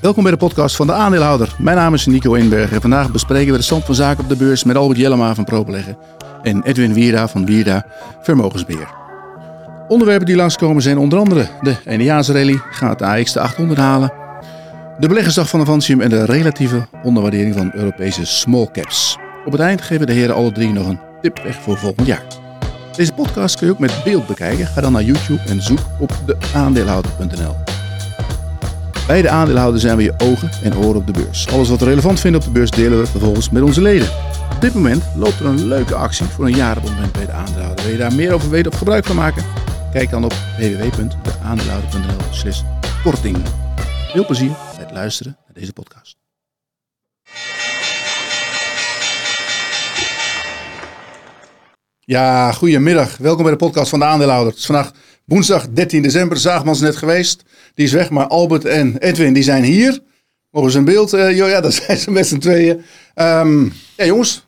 Welkom bij de podcast van de aandeelhouder. Mijn naam is Nico Inberg en vandaag bespreken we de stand van zaken op de beurs met Albert Jellema van Probeleggen en Edwin Wierda van Wierda Vermogensbeheer. Onderwerpen die langskomen zijn onder andere de eindejaarsrally, gaat de AX de 800 halen, de beleggersdag van Avantium en de relatieve onderwaardering van Europese small caps. Op het eind geven de heren alle drie nog een tip weg voor volgend jaar. Deze podcast kun je ook met beeld bekijken. Ga dan naar YouTube en zoek op de aandeelhouder.nl. Bij de aandeelhouder zijn we je ogen en oren op de beurs. Alles wat we relevant vinden op de beurs delen we vervolgens met onze leden. Op dit moment loopt er een leuke actie voor een jaarabonnement bij de aandeelhouder. Wil je daar meer over weten of gebruik van maken? Kijk dan op www.deaandeelhouder.nl korting. Veel plezier bij het luisteren naar deze podcast. Ja, goedemiddag. Welkom bij de podcast van de aandeelhouder. Het is vandaag woensdag 13 december. Zaagman is net geweest. Die is weg, maar Albert en Edwin die zijn hier. Mogen ze een beeld? Uh, ja, daar zijn ze met z'n tweeën. Um, ja, jongens.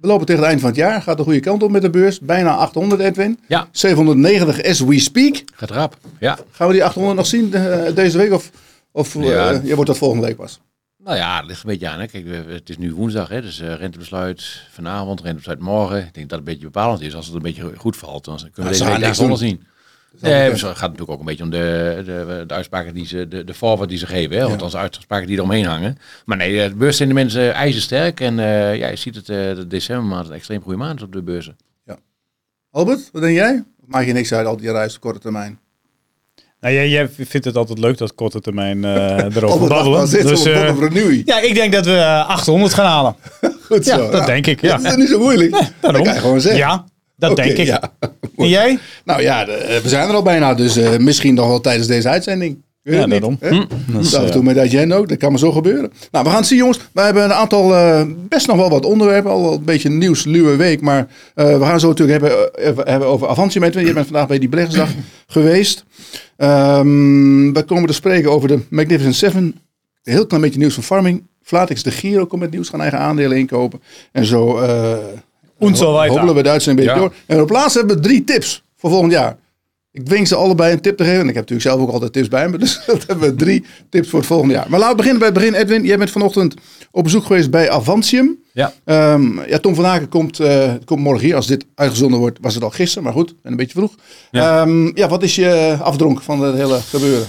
We lopen tegen het eind van het jaar. Gaat de goede kant op met de beurs. Bijna 800, Edwin. Ja. 790 as we speak. Gaat rap. Ja. Gaan we die 800 nog zien uh, deze week? Of, of Ja. uh, je wordt dat volgende week pas? Nou ja, het ligt een beetje aan. Hè. Kijk, het is nu woensdag, hè, dus eh, rentebesluit vanavond, rentebesluit morgen. Ik denk dat het een beetje bepalend is. Als het een beetje goed valt, dan kunnen we ze deze week niks daar doen. wel zien. Nee, het gaat natuurlijk ook een beetje om de, de, de uitspraken die ze, de, de forward die ze geven. Hè, althans de uitspraken die eromheen hangen. Maar nee, eh, de beurs zijn de mensen ijzersterk. En eh, ja, je ziet het, eh, de decembermaand een extreem goede maand op de beurzen. Albert, wat denk jij? Maak je niks uit, al die reis op korte termijn? Nou, jij, jij vindt het altijd leuk dat korte termijn eh erover babbelen. Dus, Renewy? ja, ik denk dat we eh, 800 gaan halen. Goed Ja, zo. dat denk ik. Ja, Dat is niet zo moeilijk? dat daarom. kan je gewoon zeggen. Ja, dat denk ik. Ja. En jij? Nou ja, de- eh, we zijn er al bijna, dus eh, misschien nog wel tijdens deze uitzending. Weet Ja, daarom. Dat is, af en eh, toe met Agenda ook, dat kan maar zo gebeuren. Nou, we gaan het zien jongens. We hebben een aantal, eh, best nog wel wat onderwerpen. Al wel een beetje nieuws, luwe week. Maar eh, we gaan zo natuurlijk hebben, eh, hebben over. Edwin. Je bent vandaag bij die beleggersdag geweest. Ehm, we komen te spreken over de Magnificent Seven. Een heel klein beetje nieuws van Farming. Flatix de Giro komt met nieuws, gaan eigen aandelen inkopen. En zo eh Und so weiter. hobbelen we uitzending een beetje Ja. door. En op laatst hebben we drie tips voor volgend jaar. Ik dwing ze allebei een tip te geven. En ik heb natuurlijk zelf ook altijd tips bij me. Dus dat hebben we drie tips voor het volgende jaar. Maar laten we beginnen bij het begin. Edwin, jij bent vanochtend op bezoek geweest bij Avantium. Ja. Ehm, ja, Tom van Aken komt, eh, komt morgen hier. Als dit uitgezonden wordt, was het al gisteren. Maar goed, een beetje vroeg. Ja, Ja. ja wat is je afdronk van het hele gebeuren?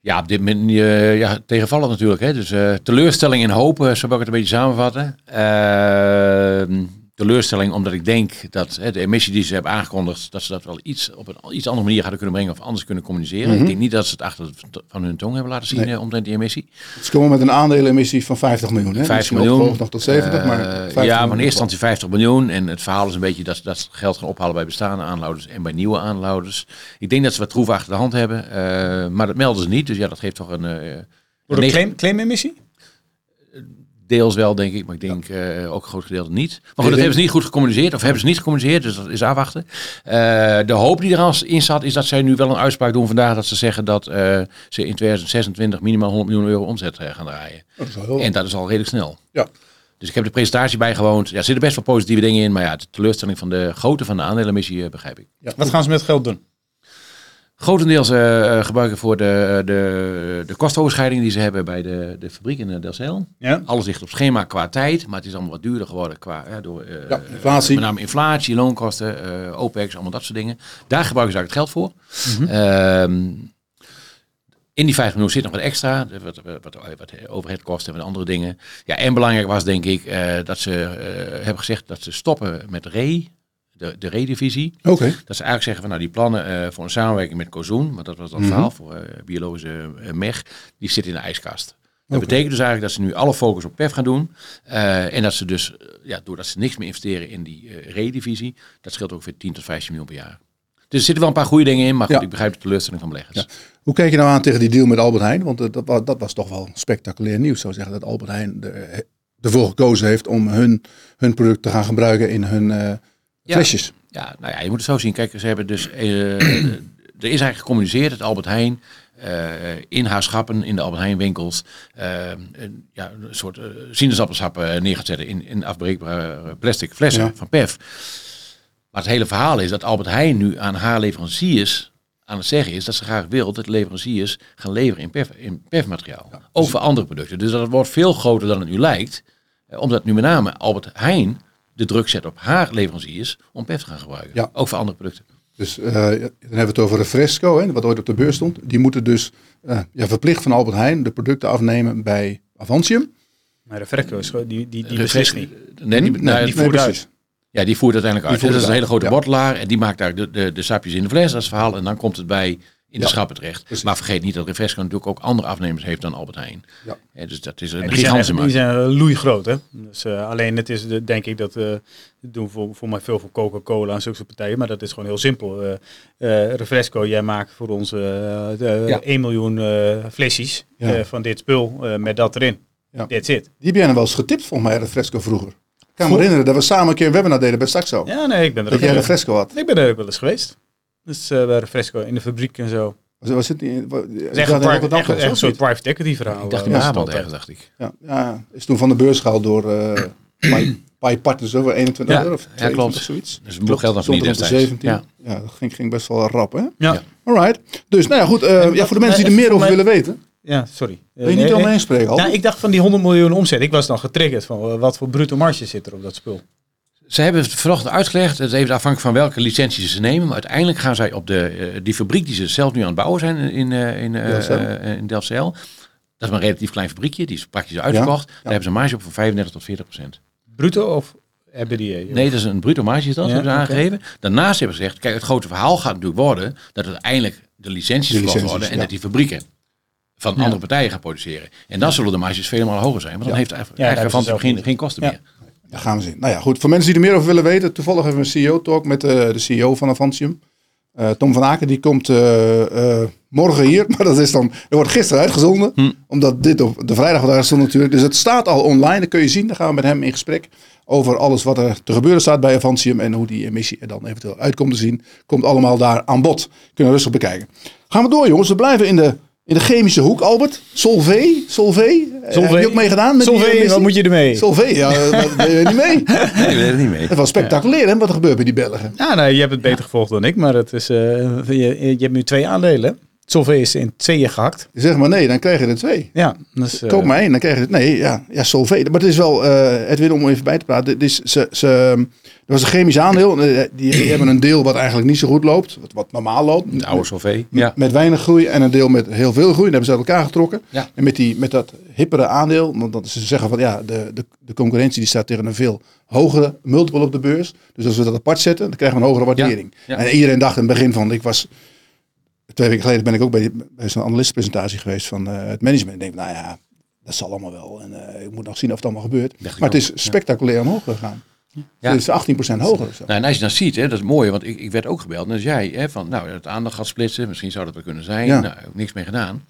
Ja, op dit moment eh, ja, tegenvallend natuurlijk. Hè? Dus eh, teleurstelling en hoop, eh, zo wil ik het een beetje samenvatten. Eh, teleurstelling omdat ik denk dat hè, de emissie die ze hebben aangekondigd, dat ze dat wel iets op een iets andere manier hadden kunnen brengen of anders kunnen communiceren. Ik denk niet dat ze het achter de- van hun tong hebben laten zien Mhm. Nee. eh, omtrent die emissie. Ze komen met een aandelenemissie van 50 miljoen. Hè? 50 Misschien miljoen. opgehoogd nog tot 70, Eh, maar 50 ja, maar in miljoen. eerste instantie 50 miljoen. En het verhaal is een beetje dat ze dat geld gaan ophalen bij bestaande aanhouders en bij nieuwe aanhouders. Ik denk dat ze wat troef achter de hand hebben, eh, maar dat melden ze niet. Dus ja, dat geeft toch een... eh, claim, claimemissie? Deels wel, denk ik, maar ik denk eh, ook een groot gedeelte niet. Maar goed, dat hebben ze niet goed gecommuniceerd, of hebben ze niet gecommuniceerd, dus dat is afwachten. Eh, de hoop die er in zat, is dat zij nu wel een uitspraak doen vandaag, dat ze zeggen dat eh, ze in 2026 minimaal 100 miljoen euro omzet gaan draaien. Dat is wel heel En dat is al redelijk snel. Ja. Dus ik heb de presentatie bijgewoond. Ja, er zitten best wel positieve dingen in, maar ja, de teleurstelling van de grootte van de aandelenmissie begrijp ik. Ja. Wat gaan ze met het geld doen? Grotendeels eh, eh, gebruiken voor de, de, de kostoverschrijding die ze hebben bij de, de fabriek in eh, Delcel. Ja? Alles ligt op schema qua tijd, maar het is allemaal wat duurder geworden qua eh, door eh, Ja, inflatie. met name inflatie, loonkosten, eh, OPEX, allemaal dat soort dingen. Daar gebruiken ze eigenlijk het geld voor. Mhm. Ehm, in die 50 miljoen zit nog wat extra, wat, wat, wat, overheadkosten en wat andere dingen. Ja, en belangrijk was denk ik eh, dat ze eh, hebben gezegd dat ze stoppen met RE, de, de RE-divisie. Oké. Dat ze eigenlijk zeggen van nou die plannen eh, voor een samenwerking met Kozoen, maar dat was dan het verhaal voor eh, biologische eh, mech, die zit in de ijskast. Dat betekent dus eigenlijk dat ze nu alle focus op PEF gaan doen. en dat ze dus, ja, doordat ze niks meer investeren in die eh RE-divisie, dat scheelt ongeveer 10 tot 15 miljoen per jaar. Dus er zitten wel een paar goede dingen in, maar goed, Ja. ik begrijp de teleurstelling van beleggers. Hoe kijk je nou aan tegen die deal met Albert Heijn? Want dat, wa- dat was toch wel spectaculair nieuws, zou zeggen. Dat Albert Heijn er- ervoor gekozen heeft om hun, hun product te gaan gebruiken in hun Ja. flesjes. Ja, nou ja, je moet het zo zien. Kijk, ze hebben dus. eh, er is eigenlijk gecommuniceerd dat Albert Heijn. eh, in haar schappen, in de Albert Heijn winkels, eh, een, ja, een soort sinaasappelsap neer gaat zetten in, in afbreekbare plastic flessen Ja. van PEF. Maar het hele verhaal is dat Albert Heijn nu aan haar leveranciers aan het zeggen is dat ze graag wil dat leveranciers gaan leveren in, perf, in perfmateriaal. Ook voor andere producten. Dus dat wordt veel groter dan het nu lijkt. Omdat nu met name Albert Heijn de druk zet op haar leveranciers om perf te gaan gebruiken. Ja. Ook voor andere producten. Dus eh, dan hebben we het over Refresco, hè, wat ooit op de beurs stond. Die moeten dus eh, ja, verplicht van Albert Heijn de producten afnemen bij Avantium. Maar de Fresco is gewoon- die, die, die beslist niet. Nee, die, Hm? nou, die voert precies. Ja, die voert uiteindelijk uit. Die voert dat is een hele grote uit, ja. bottelaar en die maakt daar de, de, de sapjes in de fles, dat is het verhaal. En dan komt het bij in de Ja, schappen terecht. precies. Maar vergeet niet dat Refresco natuurlijk ook andere afnemers heeft dan Albert Heijn. Ja. Ja, dus dat is een En die zijn, gigantische echt- die markt. zijn loeigroot, hè. Dus, eh, alleen het is, de, denk ik, dat eh dat doen voor, voor mij veel voor Coca-Cola en zulke soort partijen. Maar dat is gewoon heel simpel. Eh eh, Refresco, jij maakt voor ons eh, de Ja. 1 miljoen eh flesjes Ja. eh, van dit spul eh, met dat erin. Ja. That's it. Die heb jij nog wel eens getipt volgens mij, Refresco vroeger. Ik kan me herinneren dat we samen een keer een webinar deden bij Saxo. Ja, nee, ik ben er dat ook, jij wel- Refresco had. ik ben er ook wel eens geweest. Dus eh, bij Refresco in de fabriek en zo. Was, was het niet, was, echt een, echt, echt een soort private equity verhaal. Ik dacht eh, in Brabant ergens, dacht ik. Ja, ja, is toen van de beurs gehaald door eh Pi- Pi Partners over 21 Ja, euro of ja, 22 klopt. of zoiets. Dus een geld dan niet er op de destijds. 17. Ja. Ja. dat ging, ging best wel rap, hè? Ja. Ja. Alright. Dus, nou ja, goed. eh, ja, voor de mensen die er meer over willen weten. ja, sorry. Wil je niet al eh, mee spreken? Nou, ik dacht van die 100 miljoen omzet. Ik was dan getriggerd van wat voor bruto marge zit er op dat spul. Ze hebben het vanochtend uitgelegd, het is even afhankelijk van welke licenties ze nemen. Maar uiteindelijk gaan zij op de, eh, die fabriek die ze zelf nu aan het bouwen zijn in, eh, in, eh, Delfzijl. eh, in Delfzijl. Dat is maar een relatief klein fabriekje, die is praktisch uitverkocht. Daar hebben ze een marge op van 35 tot 40 procent. Bruto of EBITDA? Nee, dat is een bruto marge is dat, Ja, hebben ze aangegeven. Daarnaast hebben ze gezegd, kijk, het grote verhaal gaat natuurlijk worden dat uiteindelijk de licenties De verkocht licenties, worden en ja. dat die fabrieken van andere partijen gaan produceren. En dan zullen de marges vele malen hoger zijn, want dan Ja. heeft eigenlijk eigenlijk hebben van geen, niet. geen kosten Ja. meer. Daar gaan we zien. Nou ja, goed. Voor mensen die er meer over willen weten. Toevallig hebben we een CEO-talk met eh, de CEO van Avantium. Eh, Tom van Aken, die komt eh, morgen hier. Maar dat is dan, er wordt gisteren uitgezonden. Hm. Omdat dit op de vrijdag wordt uitgezonden natuurlijk. Dus het staat al online. Dat kun je zien. Dan gaan we met hem in gesprek. Over alles wat er te gebeuren staat bij Avantium. En hoe die emissie er dan eventueel uitkomt te zien. Komt allemaal daar aan bod. Kunnen we rustig bekijken. Gaan we door jongens. We blijven in de, in de chemische hoek. Albert, Solvay. Solvay. Eh, Heb je ook meegedaan met die Solvay, emissie? wat moet je ermee? Solvay, ja, eh, wat- ben je niet mee? Nee, ik weet het niet mee. Het was spectaculair hè, wat er gebeurt bij die Belgen. Ja, nee, je hebt het beter gevolgd dan ik, maar het is, eh, je, je hebt nu twee aandelen. Solvay is in tweeën gehakt. Zeg maar nee, dan krijg je er twee. Ja, dus, eh, Koop maar één, dan krijg je het. Nee, ja, ja Solvay. Maar het is wel, eh Edwin, om even bij te praten. Dit is, ze, ze, er was een chemisch aandeel. eh, Die, die hebben een deel wat eigenlijk niet zo goed loopt. Wat, wat normaal loopt. De oude Solvay. Met, Ja. met weinig groei en een deel met heel veel groei. En hebben ze uit elkaar getrokken. Ja. En met, die, met dat hippere aandeel, want dat ze zeggen van ja, de, de, de concurrentie die staat tegen een veel hogere multiple op de beurs. Dus als we dat apart zetten, dan krijgen we een hogere waardering. Ja. En iedereen dacht in het begin van, ik was, twee weken geleden ben ik ook bij, bij zo'n analistenpresentatie geweest van eh, het management. Ik denk, nou ja, dat zal allemaal wel. En eh, ik moet nog zien of het allemaal gebeurt. Maar het is spectaculair omhoog gegaan. Ja. Het is 18% hoger. zo. Nou, en als je dan ziet, hè, dat is mooi, want ik, ik werd ook gebeld. En dan zei jij, hè, van, nou, het aandacht gaat splitsen, misschien zou dat wel kunnen zijn. Ja. Nou, niks mee gedaan.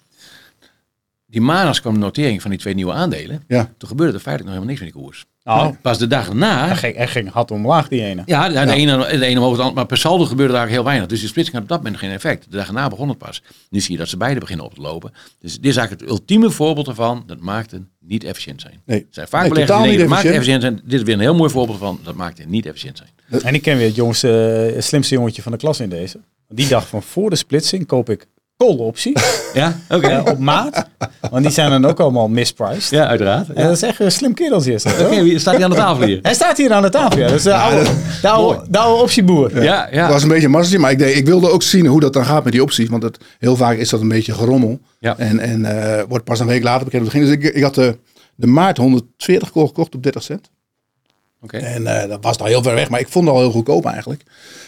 Die maandags kwam de notering van die twee nieuwe aandelen. Ja. Toen gebeurde er feitelijk nog helemaal niks met die koers. Nou, Pas de dag erna... hij ging, hij ging hard omlaag, die ene. Ja, de, ene, de ene omhoog, de maar per saldo gebeurde daar heel weinig. Dus die splitsing had op dat moment geen effect. De dag erna begon het pas. Nu zie je dat ze beide beginnen op te lopen. Dus dit is eigenlijk het ultieme voorbeeld ervan. Dat maakt het niet efficiënt zijn. Nee. Er zijn vaak Nee, beleggers die denken, maakt efficiënt. zijn. Dit is weer een heel mooi voorbeeld van. Dat maakt het niet efficiënt zijn. En ik ken weer het jongste, eh, slimste jongetje van de klas in deze. Die dacht van voor de splitsing koop ik call-optie Ja, oké. eh, op maat. Want die zijn dan ook allemaal mispriced. Ja, uiteraard. En dat is echt een slim kereltje. Is dat, hoor. Oké, wie staat hij aan de tafel hier? Hij staat hier aan de tafel. Ja. Dat is de oude, de oude, de oude optieboer. Ja, ja. Het was een beetje een maar ik, deed, ik wilde ook zien hoe dat dan gaat met die opties. Want het, heel vaak is dat een beetje gerommel. Ja. En, en eh, wordt pas een week later bekend. Dus ik, ik had de, de maart 140 gekocht op 30 cent. Oké. En eh, dat was al heel ver weg, maar ik vond het al heel goedkoop eigenlijk.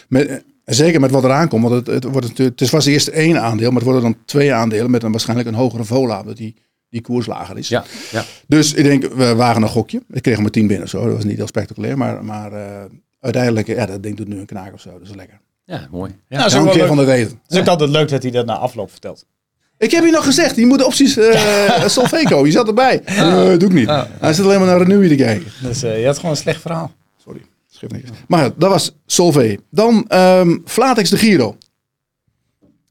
Met, eh, zeker met wat eraan komt. Want het, het, wordt natuurlijk, het was eerst één aandeel, maar het worden dan twee aandelen met een waarschijnlijk een hogere vola. Dat die, die koers lager is. Ja, ja. Dus ik denk, we waren een gokje. Ik kreeg maar 10 binnen zo. Dat was niet heel spectaculair. Maar, maar eh, uiteindelijk, ja, dat ding doet nu een knaak of zo. Dat is lekker. ja, mooi. Ja. Nou, zo een keer van de weten. Het is ook altijd leuk dat hij dat na afloop vertelt. Ik heb je nog gezegd, je moet de opties eh Solveco. Je zat erbij. Eh, doe ik niet. Hij zit alleen maar naar Renewy te kijken. Dus eh, je had gewoon een slecht verhaal. Sorry, niks. Maar dat was Solvay. Dan ehm Flatex de Giro.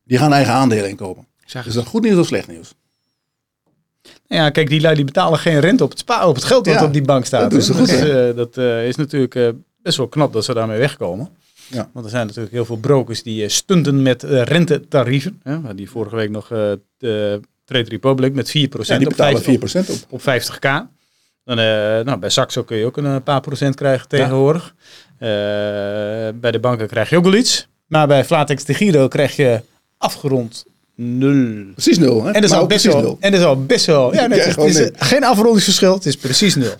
Die gaan eigen aandelen inkopen. Is dat goed nieuws of slecht nieuws? Ja, kijk, die lui die betalen geen rente op het, spa, op het geld dat Ja, op die bank staat. dat hè. goed, Dus, eh, dat eh, is natuurlijk eh, best wel knap dat ze daarmee wegkomen. Ja. Want er zijn natuurlijk heel veel brokers die stunten met rentetarieven. Hè, die vorige week nog de Trade Republic met 4% Ja, die op, betalen 50, 4% op. op 50k. Dan, nou, bij Saxo kun je ook een paar procent krijgen tegenwoordig. bij de banken krijg je ook wel iets. Maar bij Flatex de Giro krijg je afgerond nul. Precies nul, hè? En dat is al best wel. nul. En dat is al best wel. Ja, het is, geen afrondingsverschil. Het is precies nul.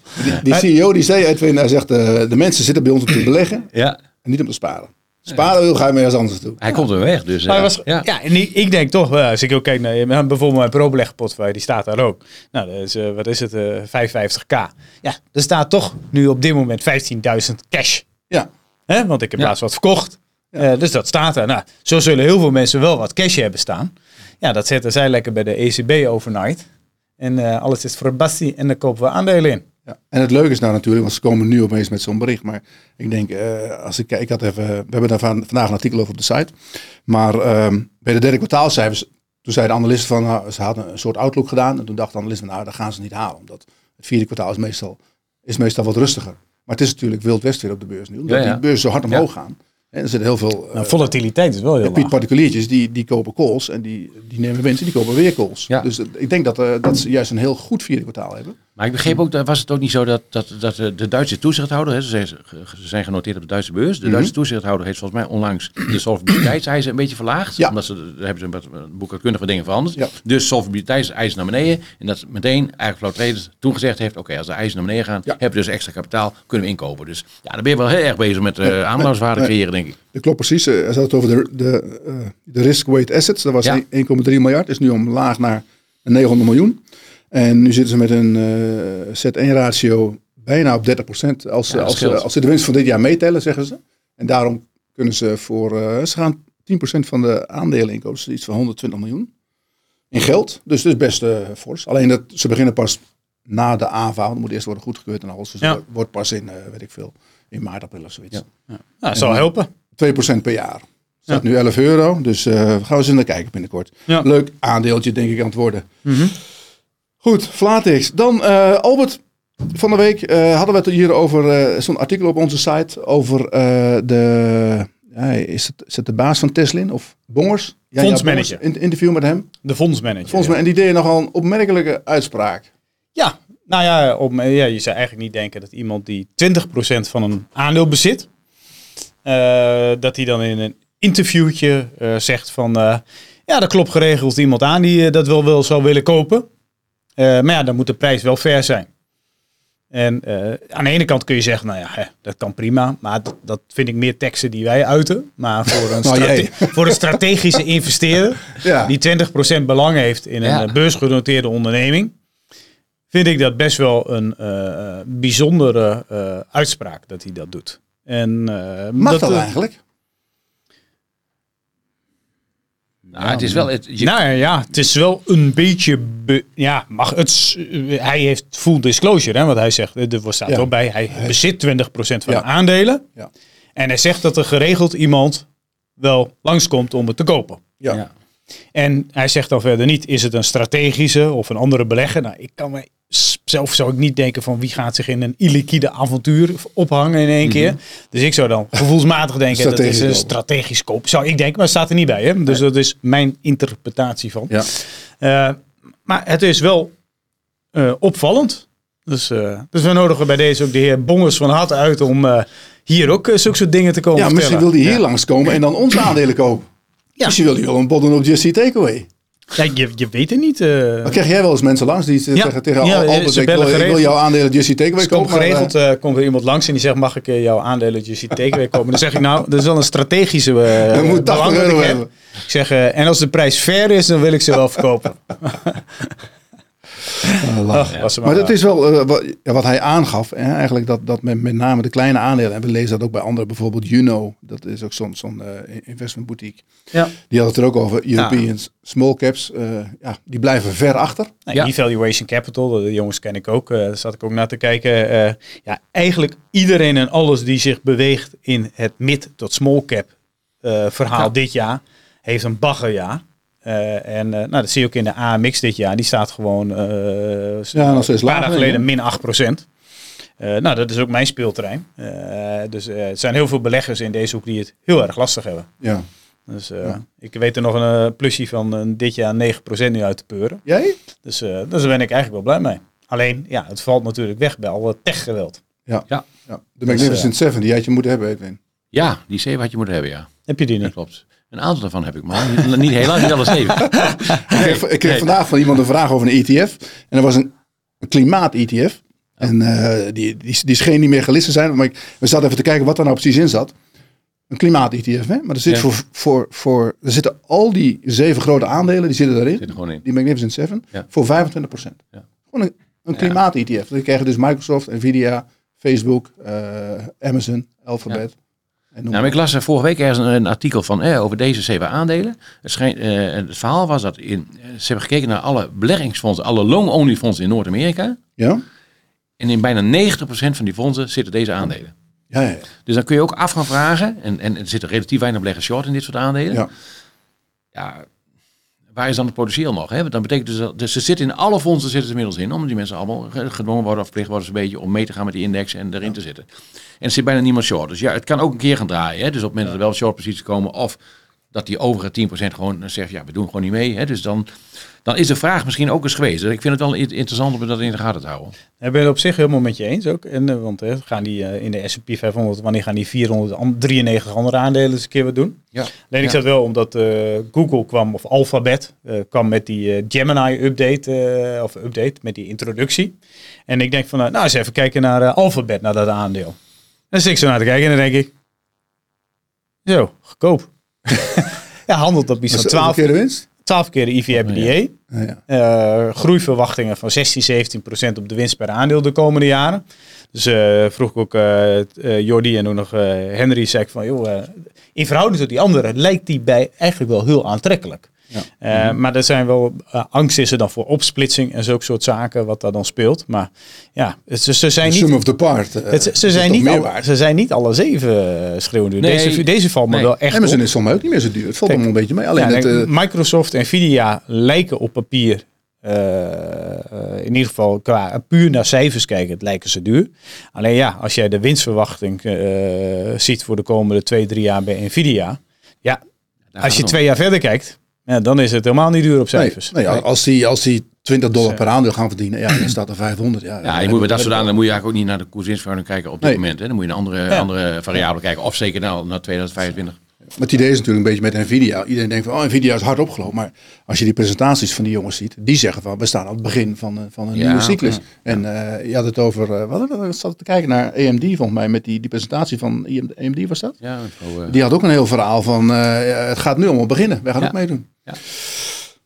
Die CEO die zei, Edwin, hij zegt, eh, de mensen zitten bij ons om te beleggen Ja, en niet om te sparen. Sparen wil, ga je maar ergens anders toe. hij komt er weg. Dus, Maar eh, hij was, ja. ja. en ik, ik denk toch, als ik ook kijk naar bijvoorbeeld mijn pro-belegportefeuille, die staat daar ook. Nou, dat is, eh, wat is het, eh 55k. Ja, er staat toch nu op dit moment 15.000 cash. Ja, Hè? Want ik heb Ja. laatst wat verkocht. Eh, dus dat staat er. Nou, zo zullen heel veel mensen wel wat cash hebben staan. Ja, dat zetten zij lekker bij de ECB overnight. En eh, alles is voor Basti en dan kopen we aandelen in. Ja. En het leuke is nou natuurlijk, want ze komen nu opeens met zo'n bericht. Maar ik denk, eh, als ik kijk, ik had even, we hebben daar van, vandaag een artikel over op de site. Maar ehm, bij de derde kwartaalcijfers, toen zei de analisten van, nou, ze hadden een soort outlook gedaan. En toen dacht de analisten, nou, dat gaan ze niet halen. Omdat het vierde kwartaal is meestal, is meestal wat rustiger. Maar het is natuurlijk wild west weer op de beurs nu. Omdat Ja, ja. die beurs zo hard omhoog gaan. En er zitten heel veel Nou, eh, volatiliteit is wel heel laag. particuliertjes, die, die kopen calls en die, die nemen winst en die kopen weer calls. Ja. Dus eh, ik denk dat, dat ze juist een heel goed vierde kwartaal hebben. Maar ik begreep ook, dat was het ook niet zo dat, dat, dat de Duitse toezichthouder, hè, ze, zijn, genoteerd op de Duitse beurs. De Mhm. Duitse toezichthouder heeft volgens mij onlangs de solvabiliteitseisen een beetje verlaagd. Ja. Omdat ze, daar hebben ze wat boekhoudkundige dingen veranderd. Ja. Dus solvabiliteitseisen naar beneden. En dat meteen eigenlijk Flow toen gezegd heeft, oké, als de eisen naar beneden gaan, Ja. hebben we dus extra kapitaal, kunnen we inkopen. Dus ja, dan ben je wel heel erg bezig met uh, aandeelhouderswaarde creëren, denk ik. Dat klopt precies. Eh, Hij had het over de, de, eh, de risk-weight assets. Dat was Ja. 1,3 miljard. Is nu omlaag naar 900 miljoen. En nu zitten ze met een eh Z1-ratio bijna op 30% Als, Ja, als, als ze de winst van dit jaar meetellen, zeggen ze. En daarom kunnen ze voor... eh, ze gaan 10% van de aandelen inkopen. Dus iets van 120 miljoen. In geld. Dus dat is best eh, fors. Alleen dat ze beginnen pas na de AVA. Dat moet eerst worden goedgekeurd en alles. Dus Ja. wordt pas in, weet ik veel, in maart, april of zoiets. Ja. Nou, dat zal helpen. 2% per jaar. Staat nu 11 euro, dus eh gaan we eens naar kijken binnenkort. Ja. Leuk aandeeltje denk ik aan het worden. Mhm. Goed, Flatix. Dan eh, Albert, van de week eh, hadden we het hier over eh, zo'n artikel op onze site over de, ja, is, het, is het de baas van Teslin of Bongers? Ja, Fondsmanager. In, interview met hem. De fondsmanager. Mij, en die deed nogal een opmerkelijke uitspraak. Ja, nou ja, op, ja, je zou eigenlijk niet denken dat iemand die 20% van een aandeel bezit, dat hij dan in een interviewtje zegt van, ja, dat klopt geregeld iemand aan die dat wel, wel zou willen kopen. Eh, maar ja, dan moet de prijs wel fair zijn. En eh, aan de ene kant kun je zeggen, nou ja, hè, dat kan prima. Maar dat, dat vind ik meer teksten die wij uiten. Maar voor een, Nou, strate- jee. voor een strategische investeerder, Ja. die 20% belang heeft in een Ja. eh, beursgenoteerde onderneming, vind ik dat best wel een eh, bijzondere eh, uitspraak dat hij dat doet. En, eh, Mag dat, eh, eigenlijk? Nou, het is wel, het, je, Nou ja, het is wel een beetje. be- ja, mag het. Hij heeft full disclosure, hè, wat hij zegt. Er staat Ja. wel bij. Hij bezit 20% van Ja. de aandelen. Ja. En hij zegt dat er geregeld iemand wel langskomt om het te kopen. Ja. ja. En hij zegt dan verder niet, is het een strategische of een andere belegger? Nou, ik kan me zelf zou ik niet denken van wie gaat zich in een illiquide avontuur ophangen in één keer. Dus ik zou dan gevoelsmatig denken dat is Strategisch een strategisch koop. Zou ik denken, maar het staat er niet bij. Hè? Dus dat is mijn interpretatie van. Ja. Eh, maar het is wel eh, opvallend. Dus, eh, dus we nodigen bij deze ook de heer Bongers van harte uit om hier ook zulke soort dingen te komen Ja, misschien vertellen. wil hij hier langskomen en dan onze aandelen kopen. Ja. Misschien wil hij wel een bodden op Eat Takeaway. Ja, je, je weet het niet. eh. Maar krijg jij wel eens mensen langs die Ja. zeggen tegen Ja, Albert, ze ik wil, ik wil geregeld. jouw aandelen Just Eat Takeaway Dus komt kopen. maar, geregeld, eh, eh, komt er iemand langs en die zegt, mag ik jouw aandelen Jussie Takeaway kopen? Dan zeg ik, nou, dat is wel een strategische eh Dan moet 80 belang dat euro ik heb. hebben. Ik zeg, en als de prijs fair is, dan wil ik ze wel verkopen. eh. Ach, Maar maar dat is wel eh, wat, ja, wat hij aangaf. Hè, eigenlijk dat, dat met, met name de kleine aandelen. En we lezen dat ook bij anderen. Bijvoorbeeld Juno. Dat is ook zo'n zo'n eh, investment boutique. Ja. Die had het er ook over. European small caps. eh, ja, die blijven ver achter. Nou, Ja. Evaluation Capital, de jongens ken ik ook. daar zat ik ook naar te kijken. Eh, ja, eigenlijk iedereen en alles die zich beweegt in het mid tot small cap eh, verhaal Ja. dit jaar, heeft een baggerjaar. Eh, en eh, nou, dat zie je ook in de AMX dit jaar. Die staat gewoon eh Ja, nog een paar lager, dagen geleden min 8 procent. Eh, nou, dat is ook mijn speelterrein. Eh, dus eh, er zijn heel veel beleggers in deze hoek die het heel erg lastig hebben. Ja. Dus eh, ik weet er nog een plusje van dit jaar 9% nu uit te peuren. Jij? Dus eh, daar ben ik eigenlijk wel blij mee. Alleen, ja, het valt natuurlijk weg bij alle techgeweld. Ja. Ja. ja. De Magnificent Seven, die had je moeten hebben, Edwin. Ja, die zeven had je moeten hebben, ja. Heb je die Dat niet? klopt. Een aantal daarvan heb ik, maar niet, niet helaas niet alle zeven. Ik kreeg, ik kreeg Nee. vandaag van iemand een vraag over een ETF. En dat was een, een klimaat-ETF. En eh, die, die, die scheen niet meer gelist te zijn. Maar ik, we zaten even te kijken wat daar nou precies in zat. Een klimaat-ETF, hè? Maar er, zit Ja. voor, voor, voor, er zitten al die zeven grote aandelen, die zitten daarin. Zit er gewoon in. Die Magnificent Seven. Ja. Voor 25 procent. Ja. Gewoon een, een klimaat-ETF. Dan krijgen dus Microsoft, Nvidia, Facebook, eh, Amazon, Alphabet. Nou, ik las er vorige week ergens een, een artikel van eh, over deze zeven aandelen. Het, eh, het verhaal was dat in, eh, ze hebben gekeken naar alle beleggingsfondsen, alle long-only fondsen in Noord-Amerika. Ja? En in bijna 90% van die fondsen zitten deze aandelen. Ja, ja, ja. Dus dan kun je ook af gaan vragen, en, en er zitten relatief weinig beleggers short in dit soort aandelen. Ja. Ja, waar is dan het potentieel nog? Hè? Want dan betekent dus, dat, dus ze zitten in alle fondsen zitten ze inmiddels in, omdat die mensen allemaal ge- gedwongen worden of verplicht worden een beetje om mee te gaan met die index en erin te zitten. En er zit bijna niemand short. Dus ja, het kan ook een keer gaan draaien. Hè? Dus op het moment dat er wel short posities komen of dat die overige 10% gewoon zegt, ja, we doen gewoon niet mee. Hè? Dus dan, dan is de vraag misschien ook eens geweest. Ik vind het wel in- interessant om dat in de gaten te houden. Ik ben het op zich helemaal met je eens ook. En, eh, want eh, gaan die eh, in de S&P 500, wanneer gaan die 493 andere aandelen eens een keer wat doen? Ja. Alleen ik Ja. zat wel omdat eh, Google kwam, of Alphabet, kwam met die Gemini-update, of update, met die introductie. En ik denk van, eh, nou eens even kijken naar Alphabet, naar dat aandeel. En zit ik zo naar te kijken en dan denk ik, zo, goedkoop. Ja, handelt van Was 12, keer de winst? 12 keer de EV/EBITDA. Ja, ja. Eh, groeiverwachtingen van 16, 17 procent op de winst per aandeel de komende jaren. Dus eh, vroeg ik ook eh eh, Jordi en ook nog eh, Henry, zei ik van, joh, eh, in verhouding tot die anderen lijkt die bij eigenlijk wel heel aantrekkelijk. Ja. Eh, Maar er zijn wel, eh, angst is er dan voor opsplitsing en zulke soort zaken wat daar dan speelt. Maar ja, het, ze, ze zijn niet... sum of the part. eh, Het, ze, zijn niet waard. ze zijn niet alle zeven uh, schreeuwende. Nee. deze, deze valt me wel echt Amazon op. is soms ook niet meer zo duur. Het valt Kijk, allemaal een beetje mee. Alleen Ja, het, nee, eh, Microsoft en Nvidia lijken op papier, in ieder geval qua puur naar cijfers kijken, het lijken ze duur. Alleen ja, als jij de winstverwachting eh, ziet voor de komende twee, drie jaar bij Nvidia, ja, Daar als je twee jaar verder kijkt, ja, dan is het helemaal niet duur op cijfers. nee, als die, als die 20 dollar per aandeel gaan verdienen, ja, dan staat er 500. Ja, Ja, je moet bij dat soort aandelen moet je eigenlijk ook niet naar de koerswinstverhouding kijken op dit Nee. moment. Hè. Dan moet je naar andere, Ja. andere variabelen kijken. Of zeker naar, naar 2025. Het idee is natuurlijk een beetje met Nvidia. Iedereen denkt van, oh, Nvidia is hard opgelopen. Maar als je die presentaties van die jongens ziet, die zeggen van, we staan aan het begin van, een- van een Ja, nieuwe cyclus. En eh, je had het over, eh, wat we zat te kijken naar AMD volgens mij, met die, die presentatie van AMD was dat? Ja, eh, Die had ook een heel verhaal van, eh, het gaat nu allemaal beginnen. Wij gaan Ja. ook meedoen. Ja.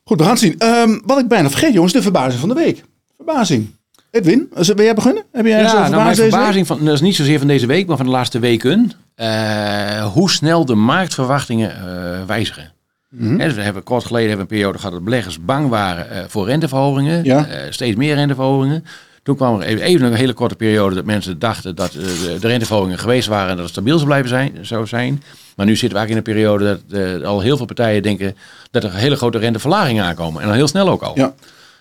Goed, we gaan het zien. Ehm, wat ik bijna vergeet jongens, de verbazing van de week. Verbazing. Edwin, wil jij beginnen? Heb jij Ja, nou, week? verbazing van, dat is niet zozeer van deze week, maar van de laatste weken. Eh, hoe snel de marktverwachtingen eh, wijzigen. Dus we hebben kort geleden hebben we een periode gehad dat beleggers bang waren eh, voor renteverhogingen. Ja. Steeds meer renteverhogingen. Toen kwam er even, even een hele korte periode dat mensen dachten dat de, renteverhogingen geweest waren en dat het stabiel zou blijven zijn. Zou zijn. Maar nu zitten we eigenlijk in een periode dat al heel veel partijen denken dat er hele grote renteverlagingen aankomen. En al heel snel ook al.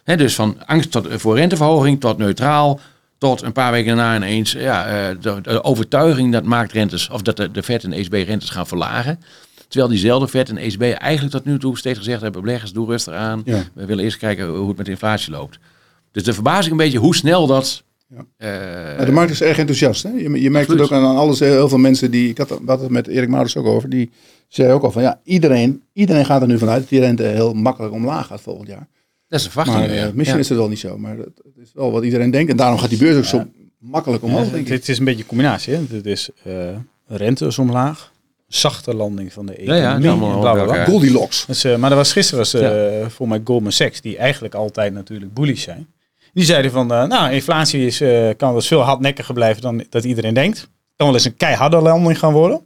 Ja. Dus van angst tot, voor renteverhoging tot neutraal. Tot een paar weken daarna ineens ja, eh, de, de overtuiging dat marktrentes of dat de, de Fed en de ECB rentes gaan verlagen. Terwijl diezelfde Fed en ECB eigenlijk tot nu toe steeds gezegd hebben: beleggers, doe rustig aan. Ja. We willen eerst kijken hoe het met de inflatie loopt. Dus de verbazing een beetje hoe snel dat. Ja. eh, Ja, de markt is erg enthousiast. Hè? Je, je merkt het ook aan alles. Heel veel mensen die. Ik had, hadden het met Erik Maurits ook over. Die zei ook al van ja, iedereen, iedereen gaat er nu vanuit dat die rente heel makkelijk omlaag gaat volgend jaar. Dat is de verwachting. Maar ja. eh, misschien Ja. is het wel niet zo. Maar het, is wel wat iedereen denkt. En daarom gaat die beurs ook zo makkelijk omhoog, Ja, denk ik. dit is een beetje een combinatie. Hè? Het is eh rente is omlaag, zachte landing van de Ja, ja, economie. allemaal en bla. Goldilocks. Dus, eh, maar er was gisteren was, eh, voor mij Goldman Sachs, die eigenlijk altijd natuurlijk bullish zijn. Die zeiden van, nou, inflatie is, eh, kan dus veel hardnekkiger blijven dan dat iedereen denkt. Kan wel eens een keiharde landing gaan worden.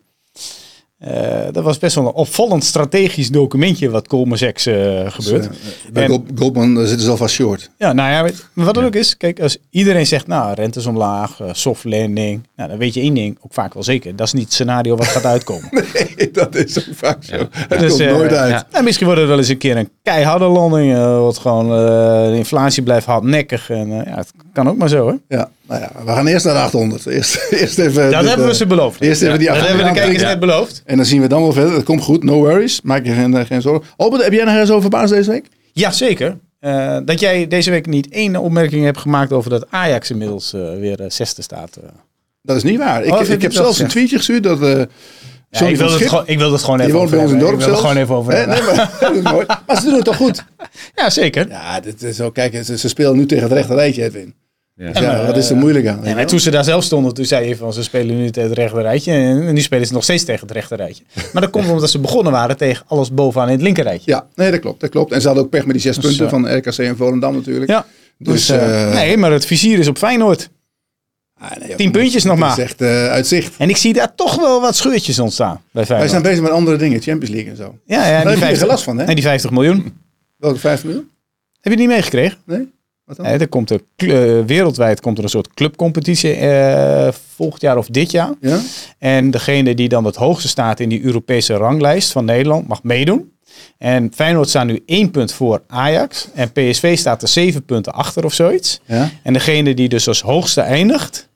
Eh, dat was best wel een opvallend strategisch documentje wat Goldman Sachs eh, gebeurt. Dus, eh, bij En- Gold- Goldman zitten ze alvast short. Ja, nou ja, wat het ook is, kijk, als iedereen zegt, nou, rente is omlaag, soft landing, nou, dan weet je één ding, ook vaak wel zeker, dat is niet het scenario wat gaat uitkomen. Nee, dat is ook vaak zo. Ja. Het Dus, komt nooit uit. ja. Nou, misschien wordt het wel eens een keer een keiharde landing, eh, wat gewoon, eh, de inflatie blijft hardnekkig en eh, ja, het kan ook maar zo, hè. Ja, nou ja, we gaan eerst naar de 800. Eerst, eerst even... Dat dit, hebben we eh, ze beloofd. Eerst even die dat hebben we de 800 kijkers net beloofd. En dan zien we dan wel verder. Dat komt goed, no worries. Maak je geen, eh, geen zorgen. Albert, heb jij nog ergens over verbaasd deze week? Ja, zeker. Eh, dat jij deze week niet één opmerking hebt gemaakt over dat Ajax inmiddels weer eh, zesde staat. Dat is niet waar. Ik, Oh, ik je heb zelfs een tweetje gestuurd dat... Ja, ik, wil het gewoon, ik wil het gewoon even woont over bij ons in dorp Ik wil het zelfs. gewoon even over hebben. Nee, maar, dat is mooi. Maar ze doen het toch goed? Ja, zeker. Ja, dit is zo. Kijk, ze, ze spelen nu tegen het rechte rijtje, Edwin. Ja. Ja, wat is er moeilijk aan? wel? toen ze daar zelf stonden, toen zei je van ze spelen nu tegen het rechte rijtje. En nu spelen ze nog steeds tegen het rechte rijtje. Maar dat komt omdat ze begonnen waren tegen alles bovenaan in het linkerrijtje. Ja, nee, dat klopt. Dat klopt. En ze hadden ook pech met die zes Dus, punten eh, van RKC en Volendam natuurlijk. Ja. Dus, Dus, eh, eh, nee, maar het vizier is op Feyenoord. ah, nee, tien puntjes nog maar. is echt eh, uitzicht. En ik zie daar toch wel wat scheurtjes ontstaan bij Wij zijn bezig met andere dingen, Champions League en zo. ja, ja, Daar die heb je 50, geen last van, hè? en die 50 miljoen. Welke 5 miljoen? Heb je het niet meegekregen? Nee? Wat dan? Nee, er komt er, eh, wereldwijd komt er een soort clubcompetitie eh, volgend jaar of dit jaar. Ja? En degene die dan het hoogste staat in die Europese ranglijst van Nederland mag meedoen. En Feyenoord staat nu één punt voor Ajax. En PSV staat er zeven punten achter of zoiets. Ja? En degene die dus als hoogste eindigt,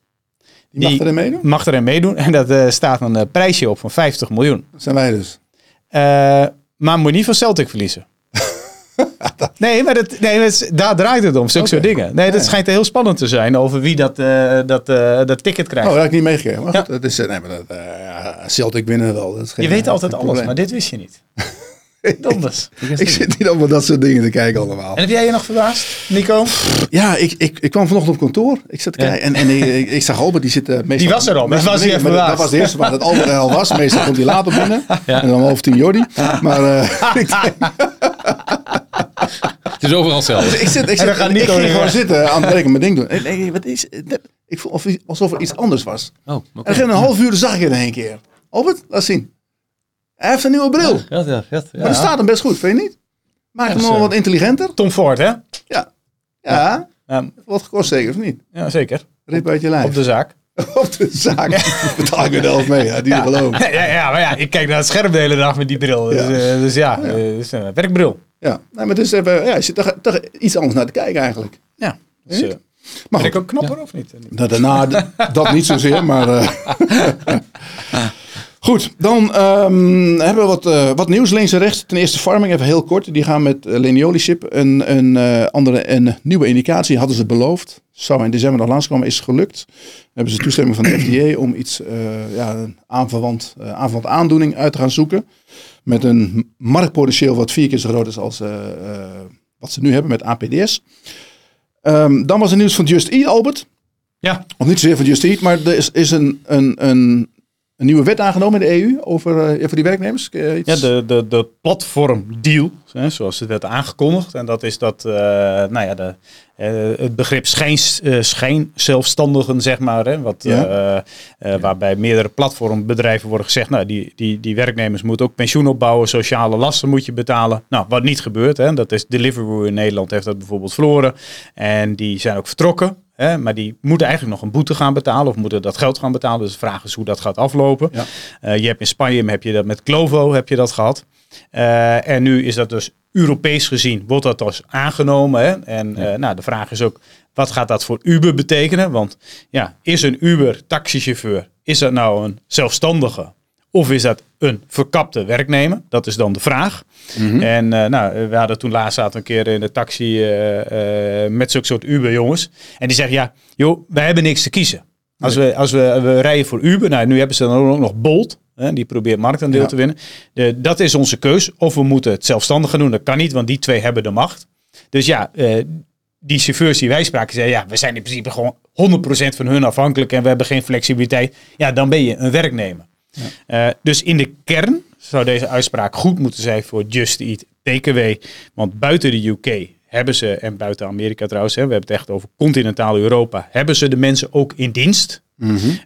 Die mag erin meedoen? mag erin meedoen. En dat eh, staat een prijsje op van 50 miljoen. Dat zijn wij dus. Maar moet niet van Celtic verliezen. nee, maar dat, nee, dat daar draait het om, zulke soort dingen. Nee, dat schijnt heel spannend te zijn over wie dat, eh, dat, eh, dat ticket krijgt. Oh, dat heb ik niet meegekregen. Maar Ja. goed, dat is, eh, nee, maar dat, eh, ja, Celtic winnen wel. Dat is geen, je weet altijd alles, probleem. maar dit wist je niet. Donders. Ik zit niet op dat soort dingen te kijken allemaal. En heb jij je nog verbaasd, Nico? Ja, ik, ik, ik kwam vanochtend op kantoor. Ik zat te kijken en, en ik, ik, ik zag Albert, die zit meestal... Die was er al, was hij Nee, even maar dat- verbaasd. Dat was de eerste waar dat Albert er al was. Meestal komt hij later binnen. En dan half tien Jordi. Maar ik, denk- is overal hetzelfde. ik, zit, ik, En zit, ik ging weer gewoon zitten aan het werk en mijn ding doen. En, nee, wat is, ik voel of- alsof er iets anders was. Oh, En dan ging een half uur zag ik het in één keer. Albert, laat zien. Hij heeft een nieuwe bril. Ja, ja, ja, Maar dat staat hem best goed, vind je niet? Maakt hem Ja, nog zo. wat intelligenter. Tom Ford, hè? Ja. Ja. Ja, Wat gekost zeker, of niet? ja zeker. Rip uit je lijf. Op de zaak. Op de zaak. Betaal ik er de helft mee, ja, die ja. geloof. Ja, ja, maar ja, ik kijk naar het scherm de hele dag met die bril. Dus Ja. ja, dus ja, eh, het is een werkbril. Ja, nee, maar dus even, ja, je zit toch, toch iets anders naar te kijken eigenlijk. Ja. Dus, uh, Maar ik ook knapper of niet? nou, daarna dat niet zozeer, maar... eh, Goed, dan ehm, hebben we wat, eh, wat nieuws links en rechts. Ten eerste Farming, even heel kort. Die gaan met uh, Lenioli Chip een, een, eh, andere, een nieuwe indicatie, hadden ze beloofd. Zou in december nog langskomen, is gelukt. Dan hebben ze toestemming van de FDA om iets, eh, ja, een aanverwant, eh, aanverwant aandoening uit te gaan zoeken. Met een marktpotentieel wat vier keer zo groot is als eh, eh, wat ze nu hebben met APDS. Ehm, dan was er nieuws van Just Eat, Albert. Ja. Of niet zozeer van Just Eat, maar er is, is een, een, een, een nieuwe wet aangenomen in de EU over, eh, voor die werknemers. Iets- Ja, de, de, de platformdeal, hè, zoals het werd aangekondigd. En dat is dat, eh, nou ja, de, eh, het begrip schijn, eh, schijnzelfstandigen, zeg maar. Hè, wat, Ja. eh, eh, Waarbij meerdere platformbedrijven worden gezegd, nou, die, die, die werknemers moeten ook pensioen opbouwen, sociale lasten moet je betalen. Nou, wat niet gebeurt, hè, dat is Deliveroo in Nederland heeft dat bijvoorbeeld verloren. En die zijn ook vertrokken. Hè, maar die moeten eigenlijk nog een boete gaan betalen of moeten dat geld gaan betalen. Dus de vraag is hoe dat gaat aflopen. Ja. Eh, je hebt in Spanje heb je dat met Glovo heb je dat gehad. Eh, en nu is dat dus Europees gezien, wordt dat dus aangenomen. Hè? En eh, nou, de vraag is ook, wat gaat dat voor Uber betekenen? Want ja, is een Uber taxichauffeur, is dat nou een zelfstandige? Of is dat een verkapte werknemer? Dat is dan de vraag. En eh, nou, we hadden toen laatst zaten een keer in de taxi met zulke soort Uber-jongens. En die zeggen, ja, joh, wij hebben niks te kiezen. Als, we, als we, we rijden voor Uber, nou, nu hebben ze dan ook nog Bolt. Hè, die probeert marktaandeel Ja. te winnen. De, dat is onze keus. Of we moeten het zelfstandig gaan doen. Dat kan niet, want die twee hebben de macht. Dus ja, eh, die chauffeurs die wij spraken zeiden, ja, we zijn in principe gewoon 100% van hun afhankelijk en we hebben geen flexibiliteit. Ja, dan ben je een werknemer. Eh, dus in de kern zou deze uitspraak goed moeten zijn voor Just Eat TKW. Want buiten de UK hebben ze, en buiten Amerika trouwens, hè, we hebben het echt over continentaal Europa, hebben ze de mensen ook in dienst.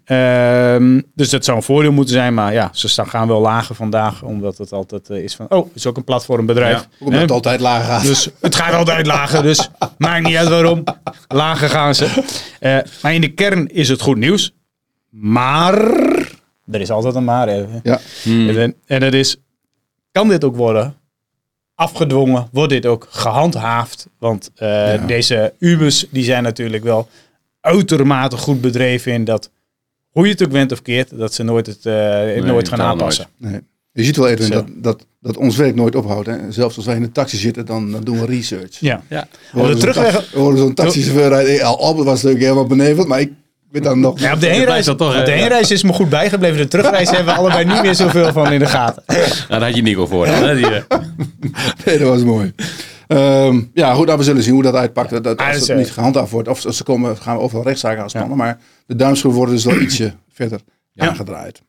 Ehm, dus dat zou een voordeel moeten zijn, maar ja, ze staan, gaan wel lager vandaag, omdat het altijd eh, is van, oh, het is ook een platformbedrijf. Ja, Omdat het altijd lager gaat. Dus het gaat altijd lager, dus maakt niet uit waarom. Lager gaan ze. Eh, maar in de kern is het goed nieuws. Maar, er is altijd een maar. Hè. ja. En, en dat is, kan dit ook worden afgedwongen? Wordt dit ook gehandhaafd? Want eh, Ja. deze Ubers, die zijn natuurlijk wel uitermate goed bedreven in dat, hoe je het ook went of keert, dat ze nooit het eh, nooit gaan aanpassen. Nee. Je ziet wel, Edwin, Zo. dat, dat, dat ons werk nooit ophoudt. Hè? Zelfs als wij in een taxi zitten, dan, dan doen we research. Ja. Ja. We horen de zo'n terugweg- taxi- taxichauffeur rijden. Eh, Al Albert was natuurlijk helemaal beneveld, maar ik ben dan nog... Ja, op de heenreis, toch, op de heenreis is me goed bijgebleven. De terugreis hebben we allebei niet meer zoveel van in de gaten. Nou, daar had je Nico voor. Hè? Eh, Nee, dat was mooi. Ehm, ja, goed, nou, we zullen zien hoe dat uitpakt. Dat, dat, Ah, als dat het niet gehandhaafd wordt, of ze komen, gaan we overal rechtszaken aanspannen. Maar de duimschroeven worden dus wel ietsje verder aangedraaid.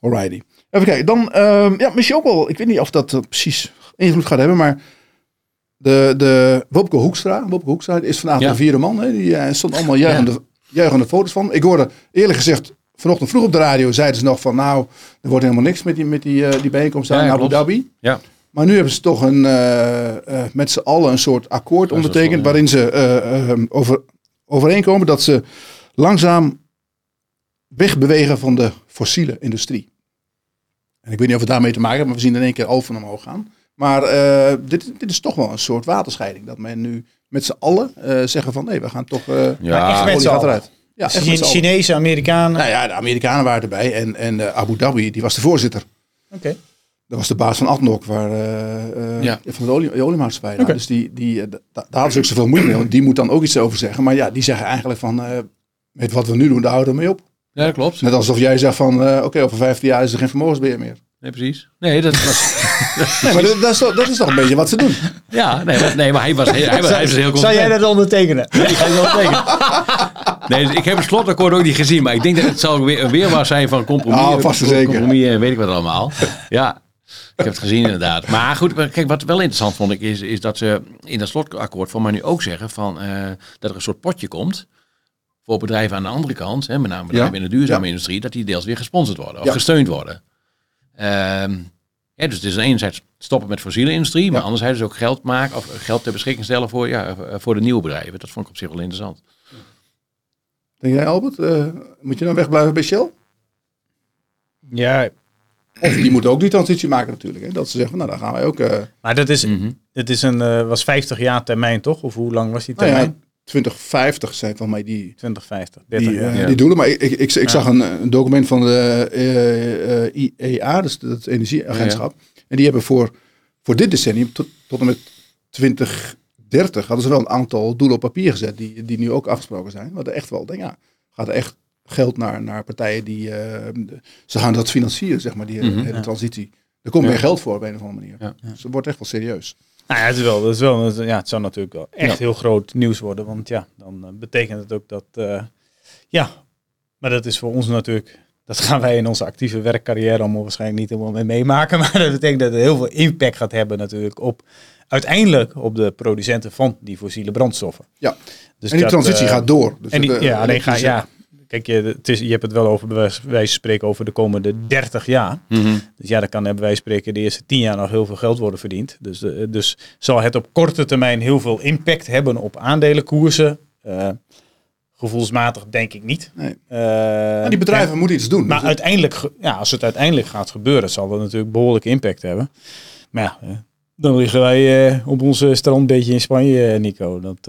Alrighty. Even kijken, dan, ehm, ja, misschien ook wel, ik weet niet of dat eh, precies invloed gaat hebben, maar de, de Wopke Hoekstra, Wopke Hoekstra is vanavond Ja. een vierde man. Hè, die eh, stond allemaal juichende, juichende foto's van. Ik hoorde eerlijk gezegd, vanochtend vroeg op de radio zeiden ze nog van, nou, er wordt helemaal niks met die, met die, eh, die bijeenkomst daar Ja, Abu. Dhabi. ja. Maar nu hebben ze toch een, eh, eh, met z'n allen een soort akkoord ondertekend. wel, ja. waarin ze eh, eh, over, overeenkomen dat ze langzaam wegbewegen van de fossiele industrie. En ik weet niet of het daarmee te maken heeft, maar we zien in één keer Alphen omhoog gaan. Maar eh, dit, dit is toch wel een soort waterscheiding. Dat men nu met z'n allen eh, zeggen van nee, we gaan toch. eh Ja, echt gaat eruit. Ja, echt met z'n allen. Chinese, Amerikanen. Nou ja, de Amerikanen waren erbij en, en eh, Abu Dhabi, die was de voorzitter. Oké. Dat was de baas van Adnok, waar, eh, eh, Ja. van de olie, oliemaatschappij. Nou. Dus die, die, eh, da- daar hadden ze ook zoveel moeite mee, want die moet dan ook iets over zeggen. Maar ja, die zeggen eigenlijk van, eh, met wat we nu doen, daar houden we mee op. ja, dat klopt. Net alsof jij zegt van, eh, oké, over 15 jaar is er geen vermogensbeheer meer. Nee, precies. Nee, dat was... Nee, maar dat, dat, is toch, dat is toch een beetje wat ze doen. Ja, nee, maar, nee, maar hij was, heel- hij was, hij was heel Zou jij dat ondertekenen? Ja, die ga je wel tekenen. Nee, dus ik heb het slotakkoord ook niet gezien, maar ik denk dat het zal weer een weerwaar zijn van compromis. Ah, vast en zeker. Compromis en weet ik wat allemaal. Ja, ik heb het gezien inderdaad. Maar goed, kijk, wat wel interessant vond ik is, is dat ze in dat slotakkoord van mij nu ook zeggen van, eh, dat er een soort potje komt voor bedrijven aan de andere kant, hè, met name bedrijven Ja. in de duurzame Ja. industrie, dat die deels weer gesponsord worden of Ja. gesteund worden. Ehm, ja, dus het is aan de ene zijde stoppen met fossiele industrie, maar Ja. anderzijds ook geld maken of geld ter beschikking stellen voor, ja, voor de nieuwe bedrijven. Dat vond ik op zich wel interessant. Denk jij, Albert, eh, moet je dan wegblijven bij Shell? Ja, Of die moeten ook die transitie maken natuurlijk. Hè? Dat ze zeggen, nou dan gaan wij ook... eh, maar dat is, Mhm. dit is een, eh, was 50 jaar termijn toch? Of hoe lang was die nou termijn? ja, 2050 zijn van mij die, 2050, 30 die, jaar. eh, Ja. die doelen. Maar ik, ik, ik, ik Ja. zag een, een document van de eh, eh, IEA, dus het energieagentschap. En die hebben voor, voor dit decennium, tot, tot en met 2030, hadden ze wel een aantal doelen op papier gezet. Die, die nu ook afgesproken zijn. Wat er echt wel, denk ja, gaat er echt geld naar, naar partijen die, eh, ze gaan dat financieren, zeg maar, die Mhm. hele Ja. transitie. Er komt Ja. meer geld voor op een of andere manier. Ja. Dus het wordt echt wel serieus. Nou ja, het, is wel, het, is wel, het- ja, het zou natuurlijk wel echt Ja. heel groot nieuws worden. Want ja, dan eh, betekent het ook dat... eh, ja, maar dat is voor ons natuurlijk... Dat gaan wij in onze actieve werkcarrière allemaal waarschijnlijk niet helemaal mee meemaken. Maar dat betekent dat het heel veel impact gaat hebben natuurlijk op... Uiteindelijk op de producenten van die fossiele brandstoffen. Ja. Dus en die dat, transitie gaat door. Dus En die, ja, alleen ga, ja, kijk, je, het is, je hebt het wel over, bij wijze van spreken, over de komende 30 jaar. Mhm. Dus ja, dan kan bij wijze van spreken de eerste 10 jaar nog heel veel geld worden verdiend. Dus, eh, dus zal het op korte termijn heel veel impact hebben op aandelenkoersen? Eh, gevoelsmatig denk ik niet. Nee. Eh, Maar die bedrijven moeten iets doen. maar Dus- uiteindelijk, ja, als het uiteindelijk gaat gebeuren, zal dat natuurlijk behoorlijk impact hebben. Maar ja, dan liggen wij op onze strandbeetje in Spanje, Nico. Dat,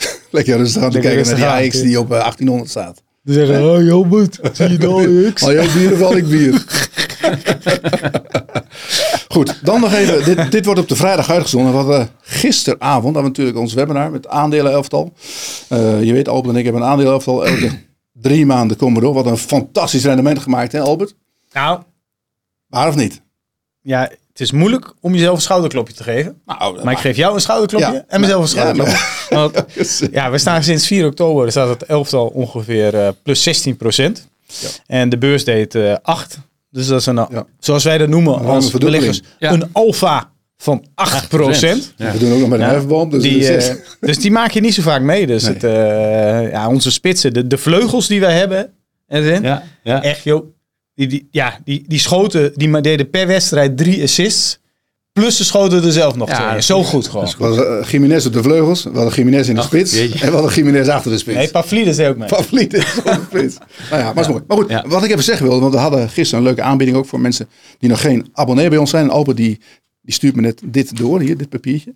Lekker rustig aan te kijken naar die. AX die op eh, 1800 staat. Ze zeggen, oh Jobert, zie je nou X? Al jouw bier of al ik bier. Goed, dan nog even. Dit, dit wordt op de vrijdag uitgezonden. We hadden gisteravond hadden we natuurlijk ons webinar met aandelen-elftal. Eh, je weet, Albert en ik hebben een aandelen-elftal. Elke drie maanden komen we door. Wat een fantastisch rendement gemaakt, hè Albert? Nou, Waar of niet? ja, het is moeilijk om jezelf een schouderklopje te geven. Nou, Maar ik geef jou een schouderklopje Ja. en mezelf een Ja, schouderklopje. Want, ja, we staan sinds 4 oktober, er staat het elftal ongeveer eh, plus 16 procent. Ja. En de beurs deed eh 8. Dus dat is een, Ja. zoals wij dat noemen Een als beleggers, Ja. een alfa van 8 procent. Ja. We doen ook nog met een Ja. hefboom. Dus Die, eh, dus die maak je niet zo vaak mee. Dus Nee. het, eh, ja, onze spitsen, de, de vleugels die wij hebben, ja. echt joh, die, die, ja, die, die schoten, die ma- deden per wedstrijd drie assists. Plus ze schoten er zelf nog Ja, twee. Zo goed gewoon. we hadden Jiménez op de vleugels. We hadden Jiménez in de Ach, spits. jeetje. En we hadden Jiménez achter de spits. Nee, Pavlidis deed ook mee. Favoriet op de spits. Nou ja, maar is mooi. Maar goed, Ja. wat ik even zeggen wilde, want we hadden gisteren een leuke aanbieding ook voor mensen die nog geen abonnee bij ons zijn. En Albert die, die stuurt me net dit door, hier, dit papiertje.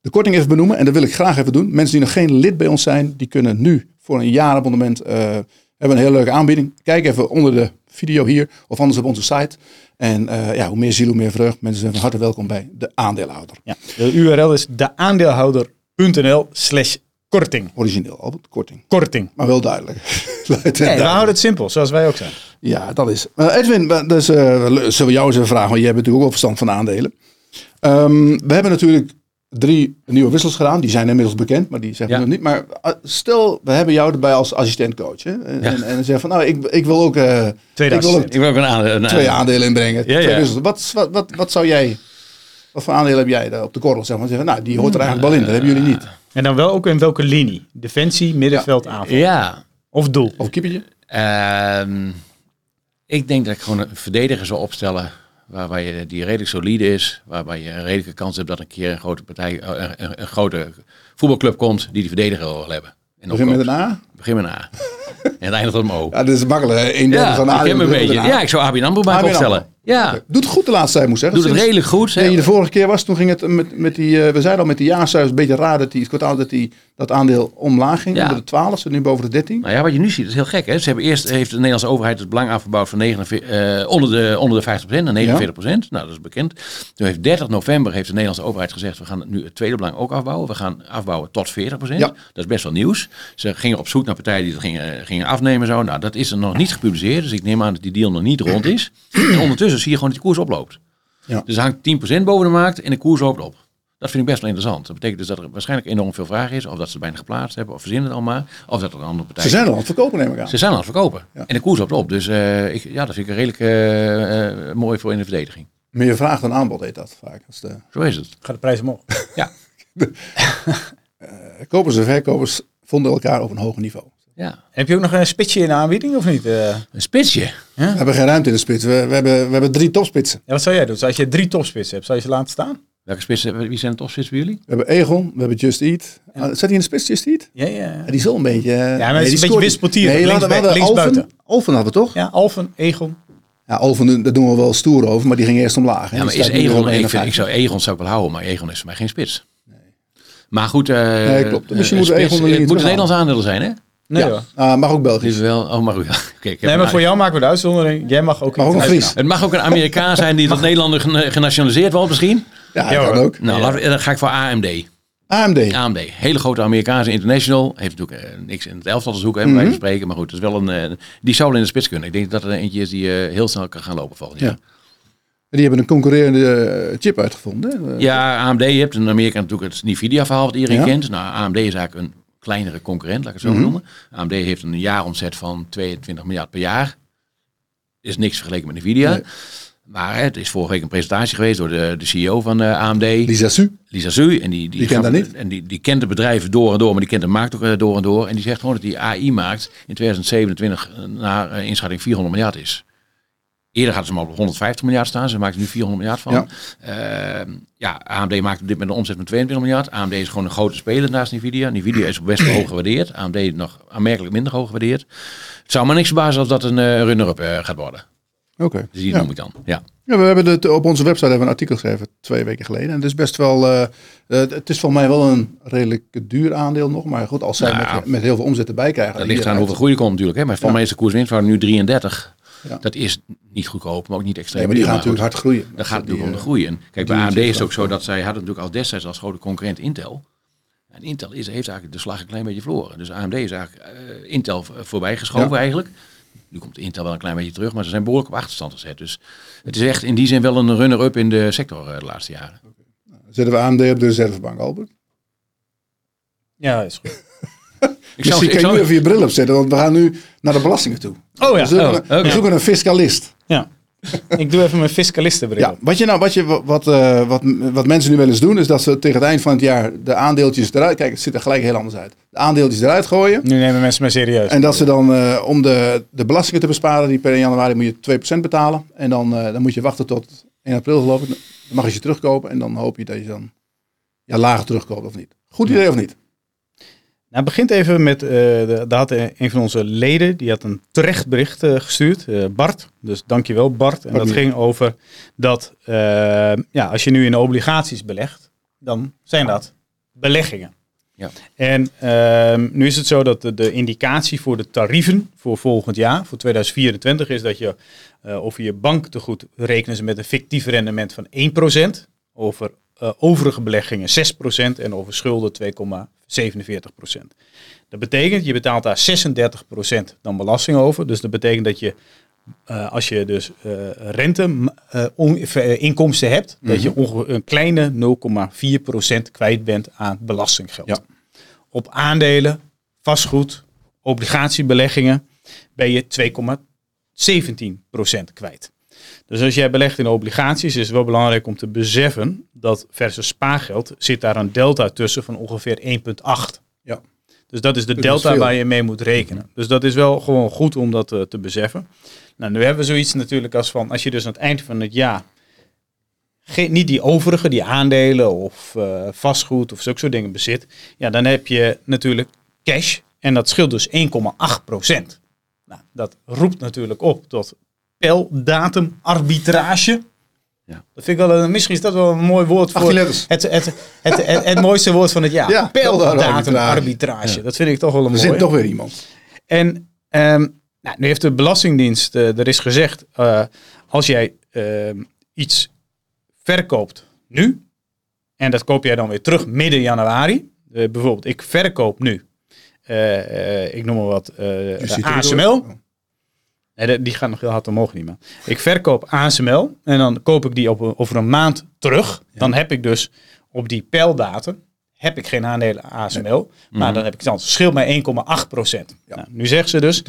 De korting even benoemen en dat wil ik graag even doen. Mensen die nog geen lid bij ons zijn, die kunnen nu voor een jaarabonnement eh, hebben een hele leuke aanbieding. Kijk even onder de video hier of anders op onze site. En eh, ja, hoe meer ziel, hoe meer vreugd. Mensen zijn van harte welkom bij de aandeelhouder. Ja. De URL is deaandeelhouder.nl slash korting. Origineel, Albert, korting. Korting. Maar wel duidelijk. Nee, we houden het simpel, zoals wij ook zijn. Ja, dat is. Eh, Edwin, dus, le- zullen we jou eens even vragen, want jij hebt natuurlijk ook wel verstand van aandelen. Ehm, we hebben natuurlijk drie nieuwe wissels gedaan. Die zijn inmiddels bekend, maar die zeggen we Ja. nog niet. Maar eh, stel, we hebben jou erbij als assistent-coach. Hè? En, Ja. en, en dan zeg van, nou, ik, ik wil ook, eh, Tweede ik wil ook. Ik wil ook een aan, een- twee aandelen inbrengen. Ja, twee ja. wissels. Wat, wat, wat, wat zou jij, wat voor aandelen heb jij daar op de korrel? Zeg maar, zeggen, nou, die hoort er eigenlijk wel in. Dat hebben jullie niet. En dan wel ook in welke linie? Defensie, middenveld, aanval. Ja, Of doel. Of keepertje? Ehm, ik denk dat ik gewoon een verdediger zou opstellen. Waarbij je, die redelijk solide is. Waarbij je een redelijke kans hebt dat een keer een grote partij, eh, een, een, een grote voetbalclub komt die die verdediger wil hebben. En Begin met een. A? Begin met een A. en het eindigt op een O. Ja, dat is makkelijk. Een Ja, van ik heb een beetje. Ja, ik zou ABN AMRO ABN opstellen. Ja, Doet goed de laatste tijd, moet zeggen. doet het Sinds- redelijk goed. Nee, de vorige keer was, toen ging het met, met die, eh, we zeiden al met die jaarcijfers, een beetje raar dat die, het kwartaal dat die, dat aandeel omlaag ging. Ja. Onder de 12, zit nu boven de 13. Nou ja, wat je nu ziet, is heel gek. Hè? Ze hebben eerst heeft de Nederlandse overheid het belang afgebouwd van 49, eh, onder, de, onder de 50% naar 49%. Nou, dat is bekend. Toen heeft 30 november heeft de Nederlandse overheid gezegd, we gaan nu het tweede belang ook afbouwen. We gaan afbouwen tot 40%. Ja. Dat is best wel nieuws. Ze gingen op zoek naar partijen die dat gingen, gingen afnemen. Zo. Nou, dat is er nog niet gepubliceerd. Dus ik neem aan dat die deal nog niet rond is. En ondertussen zie je gewoon dat die koers oploopt. Ja. Dus er hangt 10% boven de markt en de koers loopt op. Dat vind ik best wel interessant. Dat betekent dus dat er waarschijnlijk enorm veel vraag is. Of dat ze het bijna geplaatst hebben, of verzinnen het al maar. Of dat er een andere partij Ze zijn al aan het verkopen, neem ik aan. ze zijn aan het verkopen. Ja. En de koers loopt op. Dus eh, ik, ja, dat vind ik een redelijk eh, eh, mooi voor in de verdediging. Meer vraag dan aanbod heet dat vaak. Dat is de, Zo is het. Gaat de prijs omhoog. Ja. kopers en verkopers vonden elkaar op een hoger niveau. ja. Heb je ook nog een spitsje in de aanbieding of niet? Eh, Een spitsje. We hebben geen ruimte in de spits. We, we, hebben, we hebben drie topspitsen. ja, wat zou jij doen? Dus als je drie topspitsen hebt, zou je ze laten staan? Welke spitsen, wie zijn de topspits bij jullie? We hebben Egon, we hebben Just Eat. Ah, Zat hij in de spits, Just Eat? Ja, ja. Ja, die is wel een beetje... eh, maar het is een die beetje wispelturig. Nee, we Links we hadden buiten. Alphen hadden we toch? Ja, Alphen, Egon. Ja, Alphen, daar doen we wel stoer over, maar die ging eerst omlaag. hè. Ja, maar is Egon, ik, vind, 51. ik zou Egon zou ik wel houden, maar Egon is voor mij geen spits. Maar goed, eh Nee, klopt. eh, Misschien moet spits- Het moeten terughalen. Nederlandse aandelen zijn, hè? Nee ja, ah, mag ook Belgisch. is wel, oh, maar goed. Kijk, ik heb Nee, een- maar voor jou maken we de uitzondering. Jij mag ook Mag ook een. Fries. Het mag ook een Amerikaan zijn die tot Nederlander gena- genationaliseerd wordt misschien. Ja, Ja, dat kan ook. Nou, dan ga ik voor AMD. AMD. AMD, hele grote Amerikaanse international. Heeft natuurlijk eh, niks in het elftal te zoeken, hebben wij spreken. Maar goed, dat is wel een, eh, die zou wel in de spits kunnen. Ik denk dat er eentje is die heel snel kan gaan lopen volgend Ja. Jaar. Die hebben een concurrerende eh, chip uitgevonden. hè. Ja, AMD, je hebt in Amerika natuurlijk het Nvidia-verhaal wat iedereen Ja. kent. Nou, AMD is eigenlijk een kleinere concurrent, laat ik het zo noemen. AMD heeft een jaaromzet van 22 miljard per jaar. Is niks vergeleken met Nvidia. Nee. Maar het is vorige week een presentatie geweest door de, de CEO van eh, AMD. Lisa Su. Lisa Zui. En die, die, Die kent dat niet. En die, die kent het bedrijf door en door, maar die kent de markt ook eh, door en door. En die zegt gewoon dat die AI-markt in 2027 naar eh, inschatting 400 miljard is. Eerder hadden ze maar op 150 miljard staan. Ze maken er nu 400 miljard van. Ja. Ja, ja AMD maakt op dit moment een omzet van 22 miljard. AMD is gewoon een grote speler naast Nvidia. Nvidia is best hoog gewaardeerd. AMD nog aanmerkelijk minder hoog gewaardeerd. Het zou maar niks verbazen als dat een eh, runner-up eh, gaat worden. Oké. Dus die Ja. noem ik dan. Ja. Ja, we hebben het, op onze website hebben we een artikel geschreven twee weken geleden. En het is best wel, eh, het is voor mij wel een redelijk duur aandeel nog. Maar goed, als zij Nou, met, met heel veel omzet erbij krijgen. Dat ligt aan hoeveel groei er komt natuurlijk. Hè. Maar voor Ja. mij is de koerswinst nu 33. Ja. Dat is niet goedkoop, maar ook niet extreem Nee, maar die gaan natuurlijk hard groeien. Dat gaat natuurlijk om de eh, groei. En kijk, bij AMD is het ook zo dat zij hadden natuurlijk al destijds als grote concurrent Intel. En Intel is, heeft eigenlijk de slag een klein beetje verloren. Dus AMD is eigenlijk eh, Intel voorbij geschoven Ja. eigenlijk. Nu komt Intel wel een klein beetje terug, maar ze zijn behoorlijk op achterstand gezet. Dus het is echt in die zin wel een runner-up in de sector eh, de laatste jaren. Zetten we AMD op de reservebank, Albert? Ja, is goed. Ik Misschien kan je nu even je bril opzetten, want we gaan nu naar de belastingen toe. Oh ja, We zoeken, oh, een- we zoeken een fiscalist. Ja. Ik doe even mijn fiscalistenbril. Ja, wat, je nou, wat, je, wat, eh, wat, wat mensen nu wel eens doen, is dat ze tegen het eind van het jaar de aandeeltjes eruit... Kijk, het ziet er gelijk heel anders uit. De aandeeltjes eruit gooien. Nu nemen mensen mij serieus. En dat ze dan, eh, om de, de belastingen te besparen, die per 1 januari moet je 2% betalen. En dan, eh, dan moet je wachten tot 1 april geloof ik. Dan mag je ze terugkopen en dan hoop je dat je dan ja, lager terugkoopt of niet. Goed idee of niet? Nou, begint even met, eh de, daar had een van onze leden, die had een terecht bericht eh, gestuurd, eh, Bart. Dus dankjewel Bart. En dat ging over dat, ja, als je nu in obligaties belegt, dan zijn dat beleggingen. Ja. En ehm, nu is het zo dat de, de indicatie voor de tarieven voor volgend jaar, voor 2024, is dat je over je banktegoed rekenen ze met een fictief rendement van 1%, over overige beleggingen 6% en over schulden 2,47%. Dat betekent, je betaalt daar 36% dan belasting over. Dus dat betekent dat je uh, als je dus uh, rente uh, inkomsten hebt, mm -hmm. dat je ongeveer een kleine 0,4% kwijt bent aan belastinggeld. Ja. Op aandelen, vastgoed, obligatiebeleggingen ben je 2,17% kwijt. Dus als jij belegt in obligaties, is het wel belangrijk om te beseffen dat versus spaargeld zit daar een delta tussen van ongeveer 1,8. Ja. Dus dat is de dat delta is waar je mee moet rekenen. Dus dat is wel gewoon goed om dat uh, te beseffen. Nou, nu hebben we zoiets natuurlijk als van, als je dus aan het eind van het jaar geen, niet die overige, die aandelen of uh, vastgoed of zulke soort dingen bezit, ja, dan heb je natuurlijk cash en dat scheelt dus 1,8 procent. Nou, dat roept natuurlijk op tot peldatum arbitrage. Ja. Dat vind ik wel een, misschien is dat wel een mooi woord voor 18 letters. het, het, het, het, het mooiste woord van het jaar. Ja, peldatum arbitrage. Ja. Dat vind ik toch wel een Er mooie. zit toch weer iemand. En ehm, nou, nu heeft de Belastingdienst, eh, er is gezegd, eh, als jij ehm, iets verkoopt nu, en dat koop jij dan weer terug midden januari. Eh, bijvoorbeeld, ik verkoop nu, ik noem maar wat, er ASML. De- die gaat nog heel hard omhoog niet meer. Ik verkoop ASML en dan koop ik die op, een- over een maand terug. Dan heb ik dus op die pijldatum heb ik geen aandelen ASML. Maar dan heb ik dan het verschil met 1,8 procent. Ja. Nou, nu zegt ze dus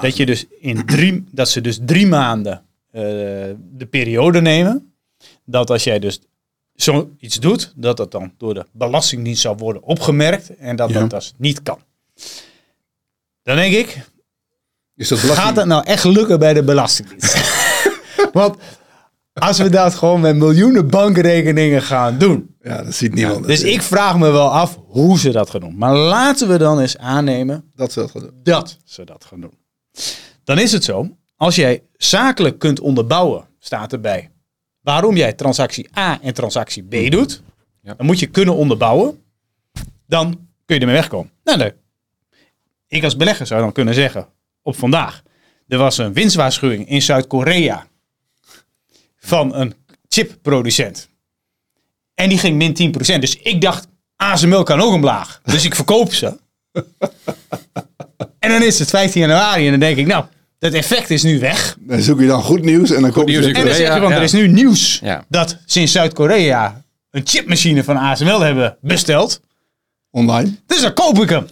dat je dus in drie, dat ze dus drie maanden eh, de periode nemen. Dat als jij dus zoiets doet, dat dat dan door de Belastingdienst zal worden opgemerkt en dat Ja. dat dus niet kan. Dan denk ik, Is dat belasting? Gaat het nou echt lukken bij de Belastingdienst? Want als we dat gewoon met miljoenen bankrekeningen gaan doen. Ja, dat ziet niemand. Dus ik vraag me wel af hoe ze dat gaan doen. Maar laten we dan eens aannemen Dat ze dat gaan doen. dat ze dat gaan doen. Dan is het zo, als jij zakelijk kunt onderbouwen, staat erbij, waarom jij transactie A en transactie B doet, Ja. dan moet je kunnen onderbouwen, dan kun je ermee wegkomen. Nou, nee. Ik als belegger zou dan kunnen zeggen, op vandaag, er was een winstwaarschuwing in Zuid-Korea van een chipproducent. En die ging min 10%. Dus ik dacht, ASML kan ook omlaag. Dus ik verkoop ze. En dan is het 15 januari en dan denk ik, nou, dat effect is nu weg. Dan zoek je dan goed nieuws en dan kom je... nieuws in En dan zeg je, want ja. er is nu nieuws Ja. dat ze in Zuid-Korea een chipmachine van ASML hebben besteld. online. Dus dan koop ik hem.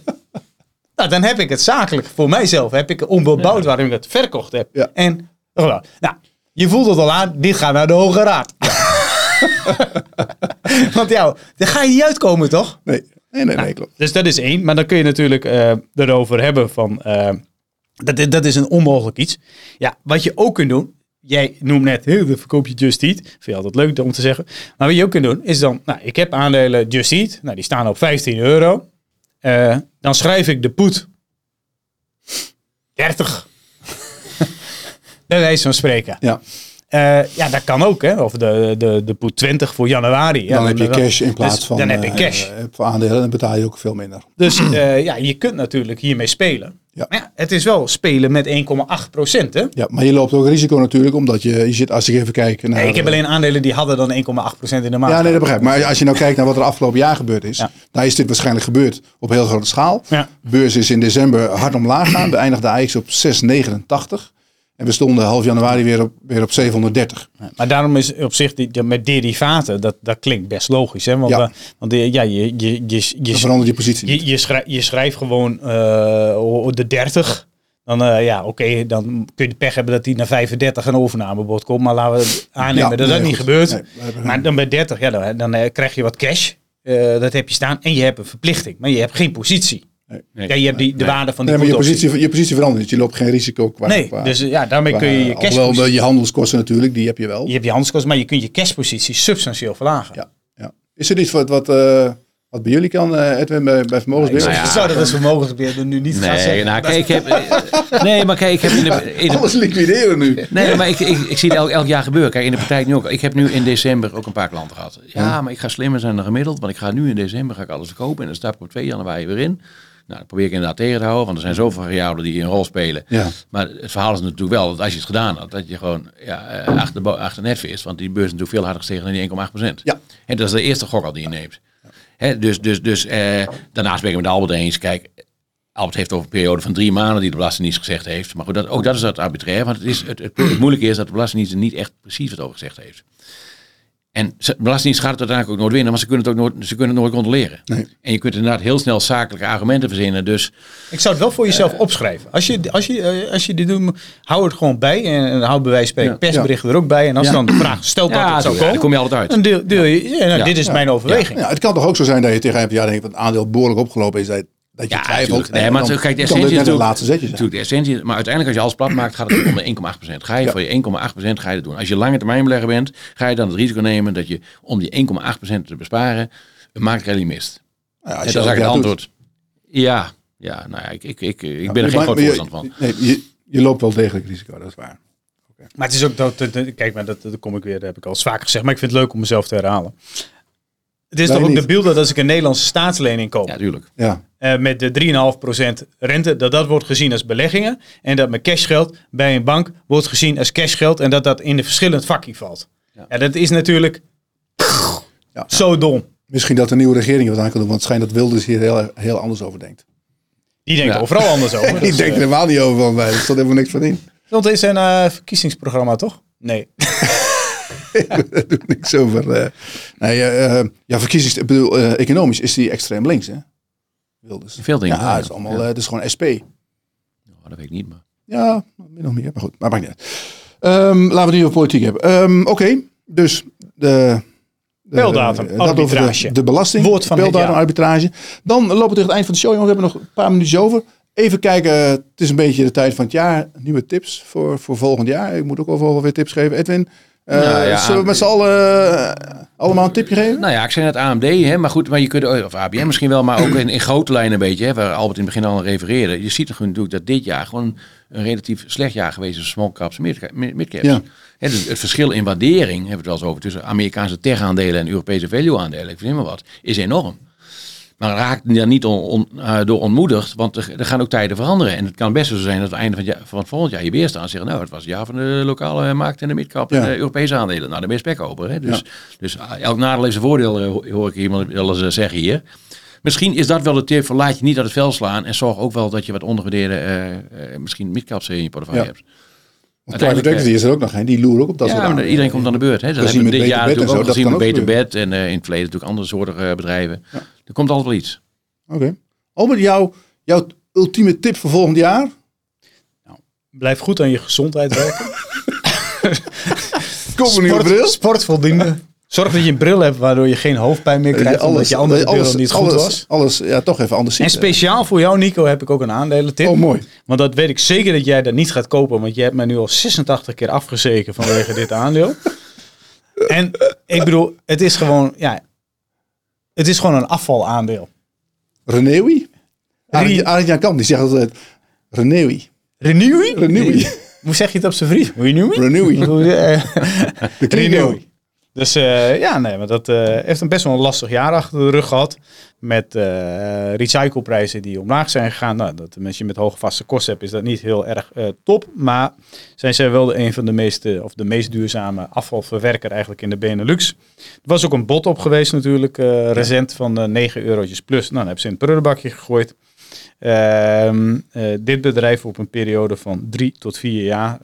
Nou, dan heb ik het zakelijk voor mijzelf. Heb ik onbebouwd waarom ik het verkocht heb. Ja. En gedaan. Nou, je voelt het al aan. Dit gaat naar de Hoge Raad. Want ja, daar ga je niet uitkomen, toch? Nee, nee, nee, nee klopt. Dus dat is één. Maar dan kun je natuurlijk eh, erover hebben van... eh, dat, is- dat is een onmogelijk iets. Ja, wat je ook kunt doen... Jij noemt net, heel de verkoop je Just Eat. Vind je altijd leuk om te zeggen. Maar wat je ook kunt doen, is dan... Nou, ik heb aandelen Just Eat. Nou, die staan op 15 euro. Eh, dan schrijf ik de poet 30. Bij wijze van spreken. Ja, Eh, ja, dat kan ook, hè. Of de, de, de poet 20 voor januari. Ja, dan heb je dan- cash in plaats dus van... Dan heb je eh, cash. voor aandelen, dan betaal je ook veel minder. Dus eh, ja, je kunt natuurlijk hiermee spelen. Ja. Maar ja, het is wel spelen met 1,8 procent. Ja, maar je loopt ook risico natuurlijk, omdat je, je zit, als ik even kijk naar... Nee, ik heb alleen aandelen die hadden dan 1,8 procent in de maand. Ja, nee, dat begrijp ik. Maar als je nou kijkt naar wat er afgelopen jaar gebeurd is, Ja. dan is dit waarschijnlijk gebeurd op heel grote schaal. Ja. Beurs is in december hard omlaag gegaan. We eindigden AX op 6,89. En we stonden half januari weer op, weer op 730. Maar daarom is op zich die, met derivaten, dat, dat klinkt best logisch. Hè? Want, Ja. eh, want eh, ja, je, je, je, je, verandert je positie je, je, schrijf, je schrijft gewoon eh, de 30. Dan, ja, oké, dan kun je de pech hebben dat die naar 35 een overnamebod komt. Maar laten we aannemen Ja, dat nee, dat niet goed. gebeurt. Nee, maar dan bij 30, ja, dan, dan krijg je wat cash. Dat heb je staan. En je hebt een verplichting. Maar je hebt geen positie. Nee. Ja, je hebt die, de waarde van die Nee, maar je positie, je positie verandert niet. Je loopt geen risico qua... Nee, qua- dus eh, ja, daarmee qua- kun je je alhoewel cashpositie... je handelskosten natuurlijk, die heb je wel. Je hebt je handelskosten, maar je kunt je cashpositie substantieel verlagen. Ja, ja. Is er iets wat, wat, eh, Wat bij jullie kan, eh, Edwin, bij, bij Vermogensbeheer? Nou ja. Ik zou dat als vermogensbeheerder nu niet gaan Nee, zeggen. nou, kijk, ik heb, nee, maar kijk, ik heb in de, in de- Alles liquideren nu. Nee, maar ik, ik, ik zie het elk, elk jaar gebeuren. Kijk, in de praktijk nu ook. Ik heb nu in december ook een paar klanten gehad. Ja, maar ik ga slimmer zijn dan gemiddeld. Want ik ga nu in december ga ik alles verkopen. En dan stap ik op 2 januari weer in. Nou, dat probeer ik inderdaad tegen te houden. Want er zijn zoveel variabelen die een rol spelen. Ja. Maar het verhaal is natuurlijk wel dat als je het gedaan had, dat je gewoon ja, eh, achter, achter net vist. Want die beurs is natuurlijk veel harder gestegen dan die 1,8 procent. Ja. En dat is de eerste gok al die je neemt. Hè, dus dus, dus eh, daarnaast ben ik met Albert eens. Kijk, Albert heeft over een periode van drie maanden die de Belastingdienst gezegd heeft. Maar goed, dat, ook dat is dat arbitrair. Want het, is, het, het, het moeilijke is dat de Belastingdienst er niet echt precies wat over gezegd heeft. En Belastingdienst gaat het uiteindelijk ook nooit winnen, maar ze kunnen het ook nooit, ze kunnen het nooit controleren. Nee. En je kunt inderdaad heel snel zakelijke argumenten verzinnen. Dus Ik zou het wel voor jezelf opschrijven. Als je, als je, eh, als je dit doet, hou het gewoon bij. En, en hou bij wijze van Ja. persberichten er ook bij. En als Ja. dan de vraag stelt dat het zou zo, komen, kom je altijd uit. dan deel, deel je, ja, nou, Ja. dit is mijn overweging. Ja, het kan toch ook zo zijn dat je tegen een jaar denkt dat het aandeel behoorlijk opgelopen is. Dat, dat je Ja, twijfelt. natuurlijk. Nee, maar dan kijk, de essentie net is een natuurlijk- laatste zetje zijn. Natuurlijk, de essentie. is- Maar uiteindelijk als je alles plat maakt, gaat het om de 1,8%. Ga je Ja. voor je 1,8% ga je dat doen. Als je lange termijn belegger bent, ga je dan het risico nemen dat je om die 1,8% te besparen, een marktrally mist. Ja, als je dan is eigenlijk het doet. antwoord. Ja, ja, nou ja, ik, ik, ik, ik Ja, ben er geen maar- groot voorstander van. Nee, je, je loopt wel degelijk risico, dat is waar. Maar het is ook dat, dat- dat- kijk, maar dat, dat kom ik weer, dat heb ik al eens vaker gezegd, maar ik vind het leuk om mezelf te herhalen. Het is Wij toch ook niet. de beeld dat als ik een Nederlandse staatslening koop Ja, tuurlijk. Ja, eh, met de 3,5% rente, dat dat wordt gezien als beleggingen en dat mijn cashgeld bij een bank wordt gezien als cashgeld en dat dat in een verschillend vakje valt. Ja. Ja. dat is natuurlijk Ja. zo dom. misschien dat de nieuwe regering wat aan kan doen, want het schijnt dat Wilders hier heel, heel anders over denkt. Die denkt Ja. overal anders over. Die Dus, denkt er eh, helemaal niet over van mij, er stond helemaal niks van in. Want het is een eh, verkiezingsprogramma, toch? Nee. Daar doe ik niks over. eh. nee, eh, eh, ja, verkiezings, ik bedoel, economisch is die extreem links, hè? Wilders. Veel dingen. Ja, het is allemaal, Ja. het is gewoon SP. Dat weet ik niet, maar... Ja, min of meer, maar goed, maar maakt niet uit. Ehm, laten we het nu over politiek hebben. Ehm, Oké, dus de... de Beldatum, arbitrage. De, de belasting, Woord van het beldatum, arbitrage. Dan lopen we tegen het eind van de show, jongens. We hebben nog een paar minuutjes over. Even kijken, het is een beetje de tijd van het jaar. Nieuwe tips voor, voor volgend jaar. Ik moet ook overal weer tips geven. Edwin, eh, Nou ja, zullen we met z'n allen eh, allemaal een tipje geven? Nou ja, ik zei net AMD, hè, maar goed, maar je kunt, of ABM misschien wel, maar ook in, in grote lijnen een beetje, hè, waar Albert in het begin al aan refereerde. Je ziet toch natuurlijk dat dit jaar gewoon een relatief slecht jaar geweest is voor small caps en mid- mid- midcaps. Ja. Hè, dus het verschil in waardering, hebben we het wel eens over, tussen Amerikaanse tech-aandelen en Europese value-aandelen, ik vind maar wat, is enorm. Maar raak daar niet on- on- eh, door ontmoedigd, want er, er gaan ook tijden veranderen. En het kan best zo zijn dat we einde van het, jaar, van het volgend jaar hier weer staan en zeggen, nou, het was het jaar van de lokale markt en de midcap en Ja. de Europese aandelen. Nou, dan ben je spekkoper. Hè? Dus, dus ah, elk nadeel heeft zijn voordeel, eh, ho- hoor ik iemand wel eens eh, zeggen hier. Misschien is dat wel de tip voor laat je niet uit het vel slaan en zorg ook wel dat je wat ondergewaardeerde, eh, eh, misschien midcaps in je portefeuille Ja. hebt. Private equity is er ook nog geen. Die loeren ook op dat Ja, soort iedereen komt aan de beurt. Hè. Dat hebben we dit jaar natuurlijk ook gezien met Beter Bed en eh, in het verleden natuurlijk andere soorten eh, bedrijven. Er komt altijd wel iets. Oké. Albert, jouw, jouw ultieme tip voor volgend jaar? Blijf goed aan je gezondheid werken. Kom een nieuwe bril. Sport, voldoende. Zorg dat je een bril hebt waardoor je geen hoofdpijn meer krijgt. omdat je andere bril niet goed alles, was. Alles, ja, toch even anders zien. En speciaal voor jou, Nico, heb ik ook een aandelentip. Oh, mooi. Want dat weet ik zeker dat jij dat niet gaat kopen. Want je hebt mij nu al 86 keer afgezeken vanwege dit aandeel. En ik bedoel, het is gewoon, ja, het is gewoon een afvalaandeel. Renewi? Arjan Kamp, die zegt altijd Renewi. Renewy? Renewi. Hoe zeg je het op zijn Fries? Renewy? Renewi. Hoe, Dus eh, ja, nee, maar dat eh, heeft een best wel een lastig jaar achter de rug gehad. Met eh recycleprijzen die omlaag zijn gegaan. Nou, dat als je met hoge vaste kosten hebt, is dat niet heel erg top. Maar zijn zij wel de, een van de meest, eh, of de meest duurzame afvalverwerker eigenlijk in de Benelux. Er was ook een bod op geweest natuurlijk, recent van eh 9 eurotjes plus. Nou, dan hebben ze in het prullenbakje gegooid. Ehm, eh, dit bedrijf op een periode van drie tot vier jaar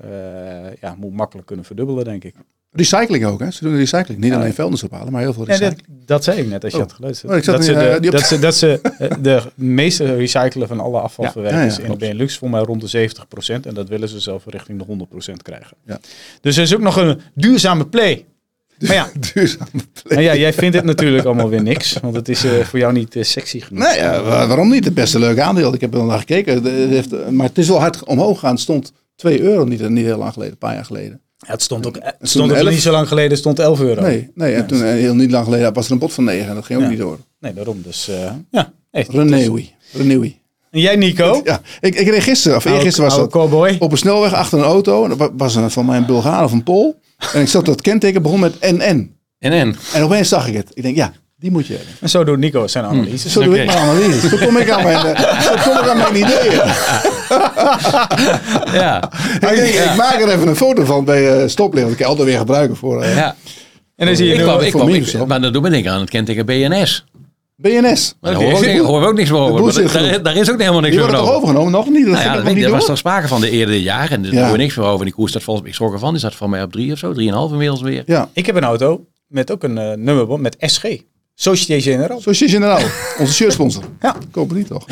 ja, moet makkelijk kunnen verdubbelen, denk ik. Recycling ook, hè? Ze doen recycling. Niet alleen vuilnis ophalen, maar heel veel Ja, dat, recycling. dat zei ik net als je Oh. had geluisterd. Oh, dat, ze de, eh, dat ze, dat ze eh, de meeste recyclen van alle afvalverwerkers Ja, in. Benelux voor mij rond de 70%. En dat willen ze zelf richting de 100% krijgen. Ja. Dus er is ook nog een duurzame play. Maar ja, Duurzame maar ja, jij vindt het natuurlijk allemaal weer niks. Want het is eh, voor jou niet sexy genoeg. Nee, waarom niet? Het beste leuke aandeel. Ik heb er al naar gekeken. De- het heeft, maar het is wel hard omhoog gegaan. Het stond 2 euro niet, niet heel lang geleden, een paar jaar geleden. Ja, het stond ook, het stond ook 11. niet zo lang geleden, stond 11 euro. Nee, nee en toen eh, heel niet lang geleden was er een bod van 9 en dat ging ook niet door. Nee, daarom. Dus uh, ja. Hey, Renewy. Renewy. En jij Nico? Ja, ik, ik reed gisteren, of eergisteren was dat, cowboy. op een snelweg achter een auto. Dat was een, van mijn Bulgaar of een Pool. En ik zat dat kenteken begon met NN. NN. En opeens zag ik het. Ik denk, ja, die moet je hebben. En zo doet Nico zijn analyse. Zo doe ik mijn analyse. Zo kom ik aan mijn, eh, zo kom ik aan mijn ideeën. Ja. Ik, denk, ik maak er even een foto van bij eh stoplicht. Dat kan ik altijd weer gebruiken voor eh, ja. En dan zie je Ik nu kwam, ik voor kwam, ik, maar dat doet me denken aan het kenteken BNS. BNS. Daar horen we ook, niet- horen we ook niks meer over. daar, daar is ook helemaal niks Die meer over. overgenomen? Nog niet? Dat Nou ja, nog dat, weet ik, niet er was toch sprake van de eerder jaar. En daar Ja. hoor je niks meer over. En die koers staat volgens ik schrok ervan. Die staat van mij op drie of zo. Drieënhalf inmiddels weer. Ja. Ik heb een auto met ook een nummerband met SG. Société Générale. Société Générale, onze shirtsponsor. Ja. Kopen die toch?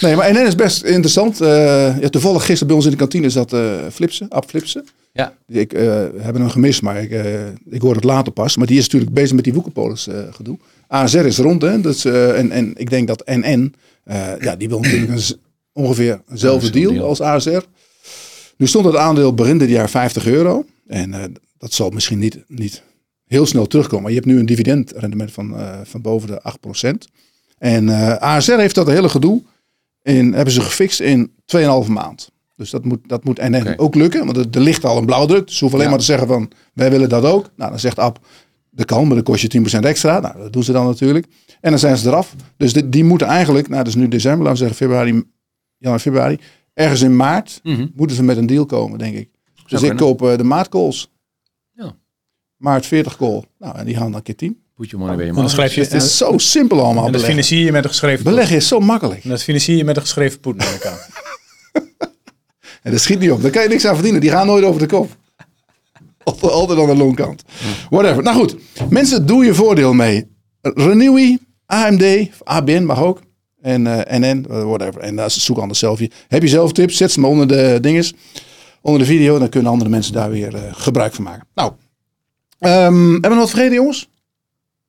Nee, maar NN is best interessant. Eh, ja, toevallig gisteren bij ons in de kantine zat eh Flipsen, Ab Flipsen. Ja. Ik eh heb hem gemist, maar ik, eh ik hoor het later pas. Maar die is natuurlijk bezig met die Woekerpolis eh gedoe. ASR is rond, hè. Dus, eh, en, en ik denk dat NN, eh, ja, die wil natuurlijk een, ongeveer eenzelfde Ja, deal, deal. als ASR. Nu stond het aandeel begin dit jaar 50 euro. En eh, dat zal misschien niet, niet heel snel terugkomen. Maar je hebt nu een dividendrendement van, eh, van boven de 8%. En eh, ASR heeft dat hele gedoe in, hebben ze gefixt in 2,5 maand. Dus dat moet, dat moet Oké. ook lukken. Want er, er ligt al een blauwdruk. Dus ze hoeven alleen Ja. maar te zeggen van wij willen dat ook. Nou, dan zegt Ab, dat kan, maar dan kost je 10% extra. Nou, dat doen ze dan natuurlijk. En dan zijn ze eraf. Dus die, die moeten eigenlijk, nou dat is nu december, laten we zeggen februari, januari, februari. Ergens in maart Mhm. moeten ze met een deal komen, denk ik. Dus ik kunnen. koop eh, de maartkools. Maart 40 kool. Nou, en die gaan dan keer 10. Put je money mouth. schrijf je, Het is zo simpel allemaal en dat beleggen. financier je met een geschreven poed. Beleggen is zo makkelijk. En dat financier je met een geschreven poed. En dat schiet niet op. Daar kan je niks aan verdienen. Die gaan nooit over de kop. Altijd altijd aan de loonkant. Whatever. Nou goed. Mensen, doe je voordeel mee. Renewy, AMD, ABN mag ook. En eh, NN, eh, whatever. En uh, zoek anders zelf. je. Heb je zelf tips? Zet ze maar onder de dinges. Onder de video. Dan kunnen andere mensen daar weer eh, gebruik van maken. Nou. Ehm, hebben we nog wat vergeten jongens?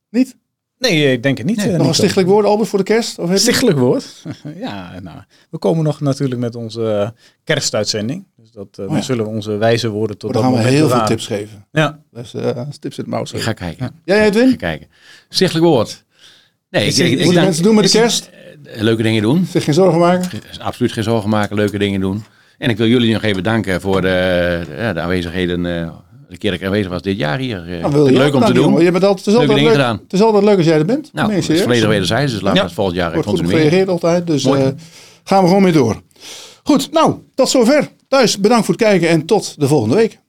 Niet? Nee, ik denk het niet. eh, nog een stichtelijk woord Albert voor de kerst? Of heb je- Stichtelijk woord. ja, nou, we komen nog natuurlijk met onze eh, kerstuitzending. Dus dat, eh, ja. dan zullen we onze wijze woorden tot Oh, dan dat gaan we heel veel tips geven. Ja. Dus eh tips in het mouw. Ik ga kijken. Jij Ik Edwin? ga kijken. Stichtelijk woord. Nee, ik, ik, ik, mensen doen met de kerst? eh, leuke dingen doen. Zich geen zorgen maken? Absoluut geen zorgen maken, leuke dingen doen. En ik wil jullie nog even danken voor de, de, ja, de aanwezigheden. De keer dat ik aanwezig was dit jaar hier. Eh, Nou, leuk ook om te danken, doen. Je bent altijd, het, is altijd leuk, gedaan. het is altijd leuk als jij er bent. Nou, Nee, het is volledig wederzijds, dus we Ja. het volgend jaar Wordt goed continueren. gereageerd altijd. Dus eh, gaan we gewoon mee door. Goed, nou, tot zover. Thuis, bedankt voor het kijken en tot de volgende week.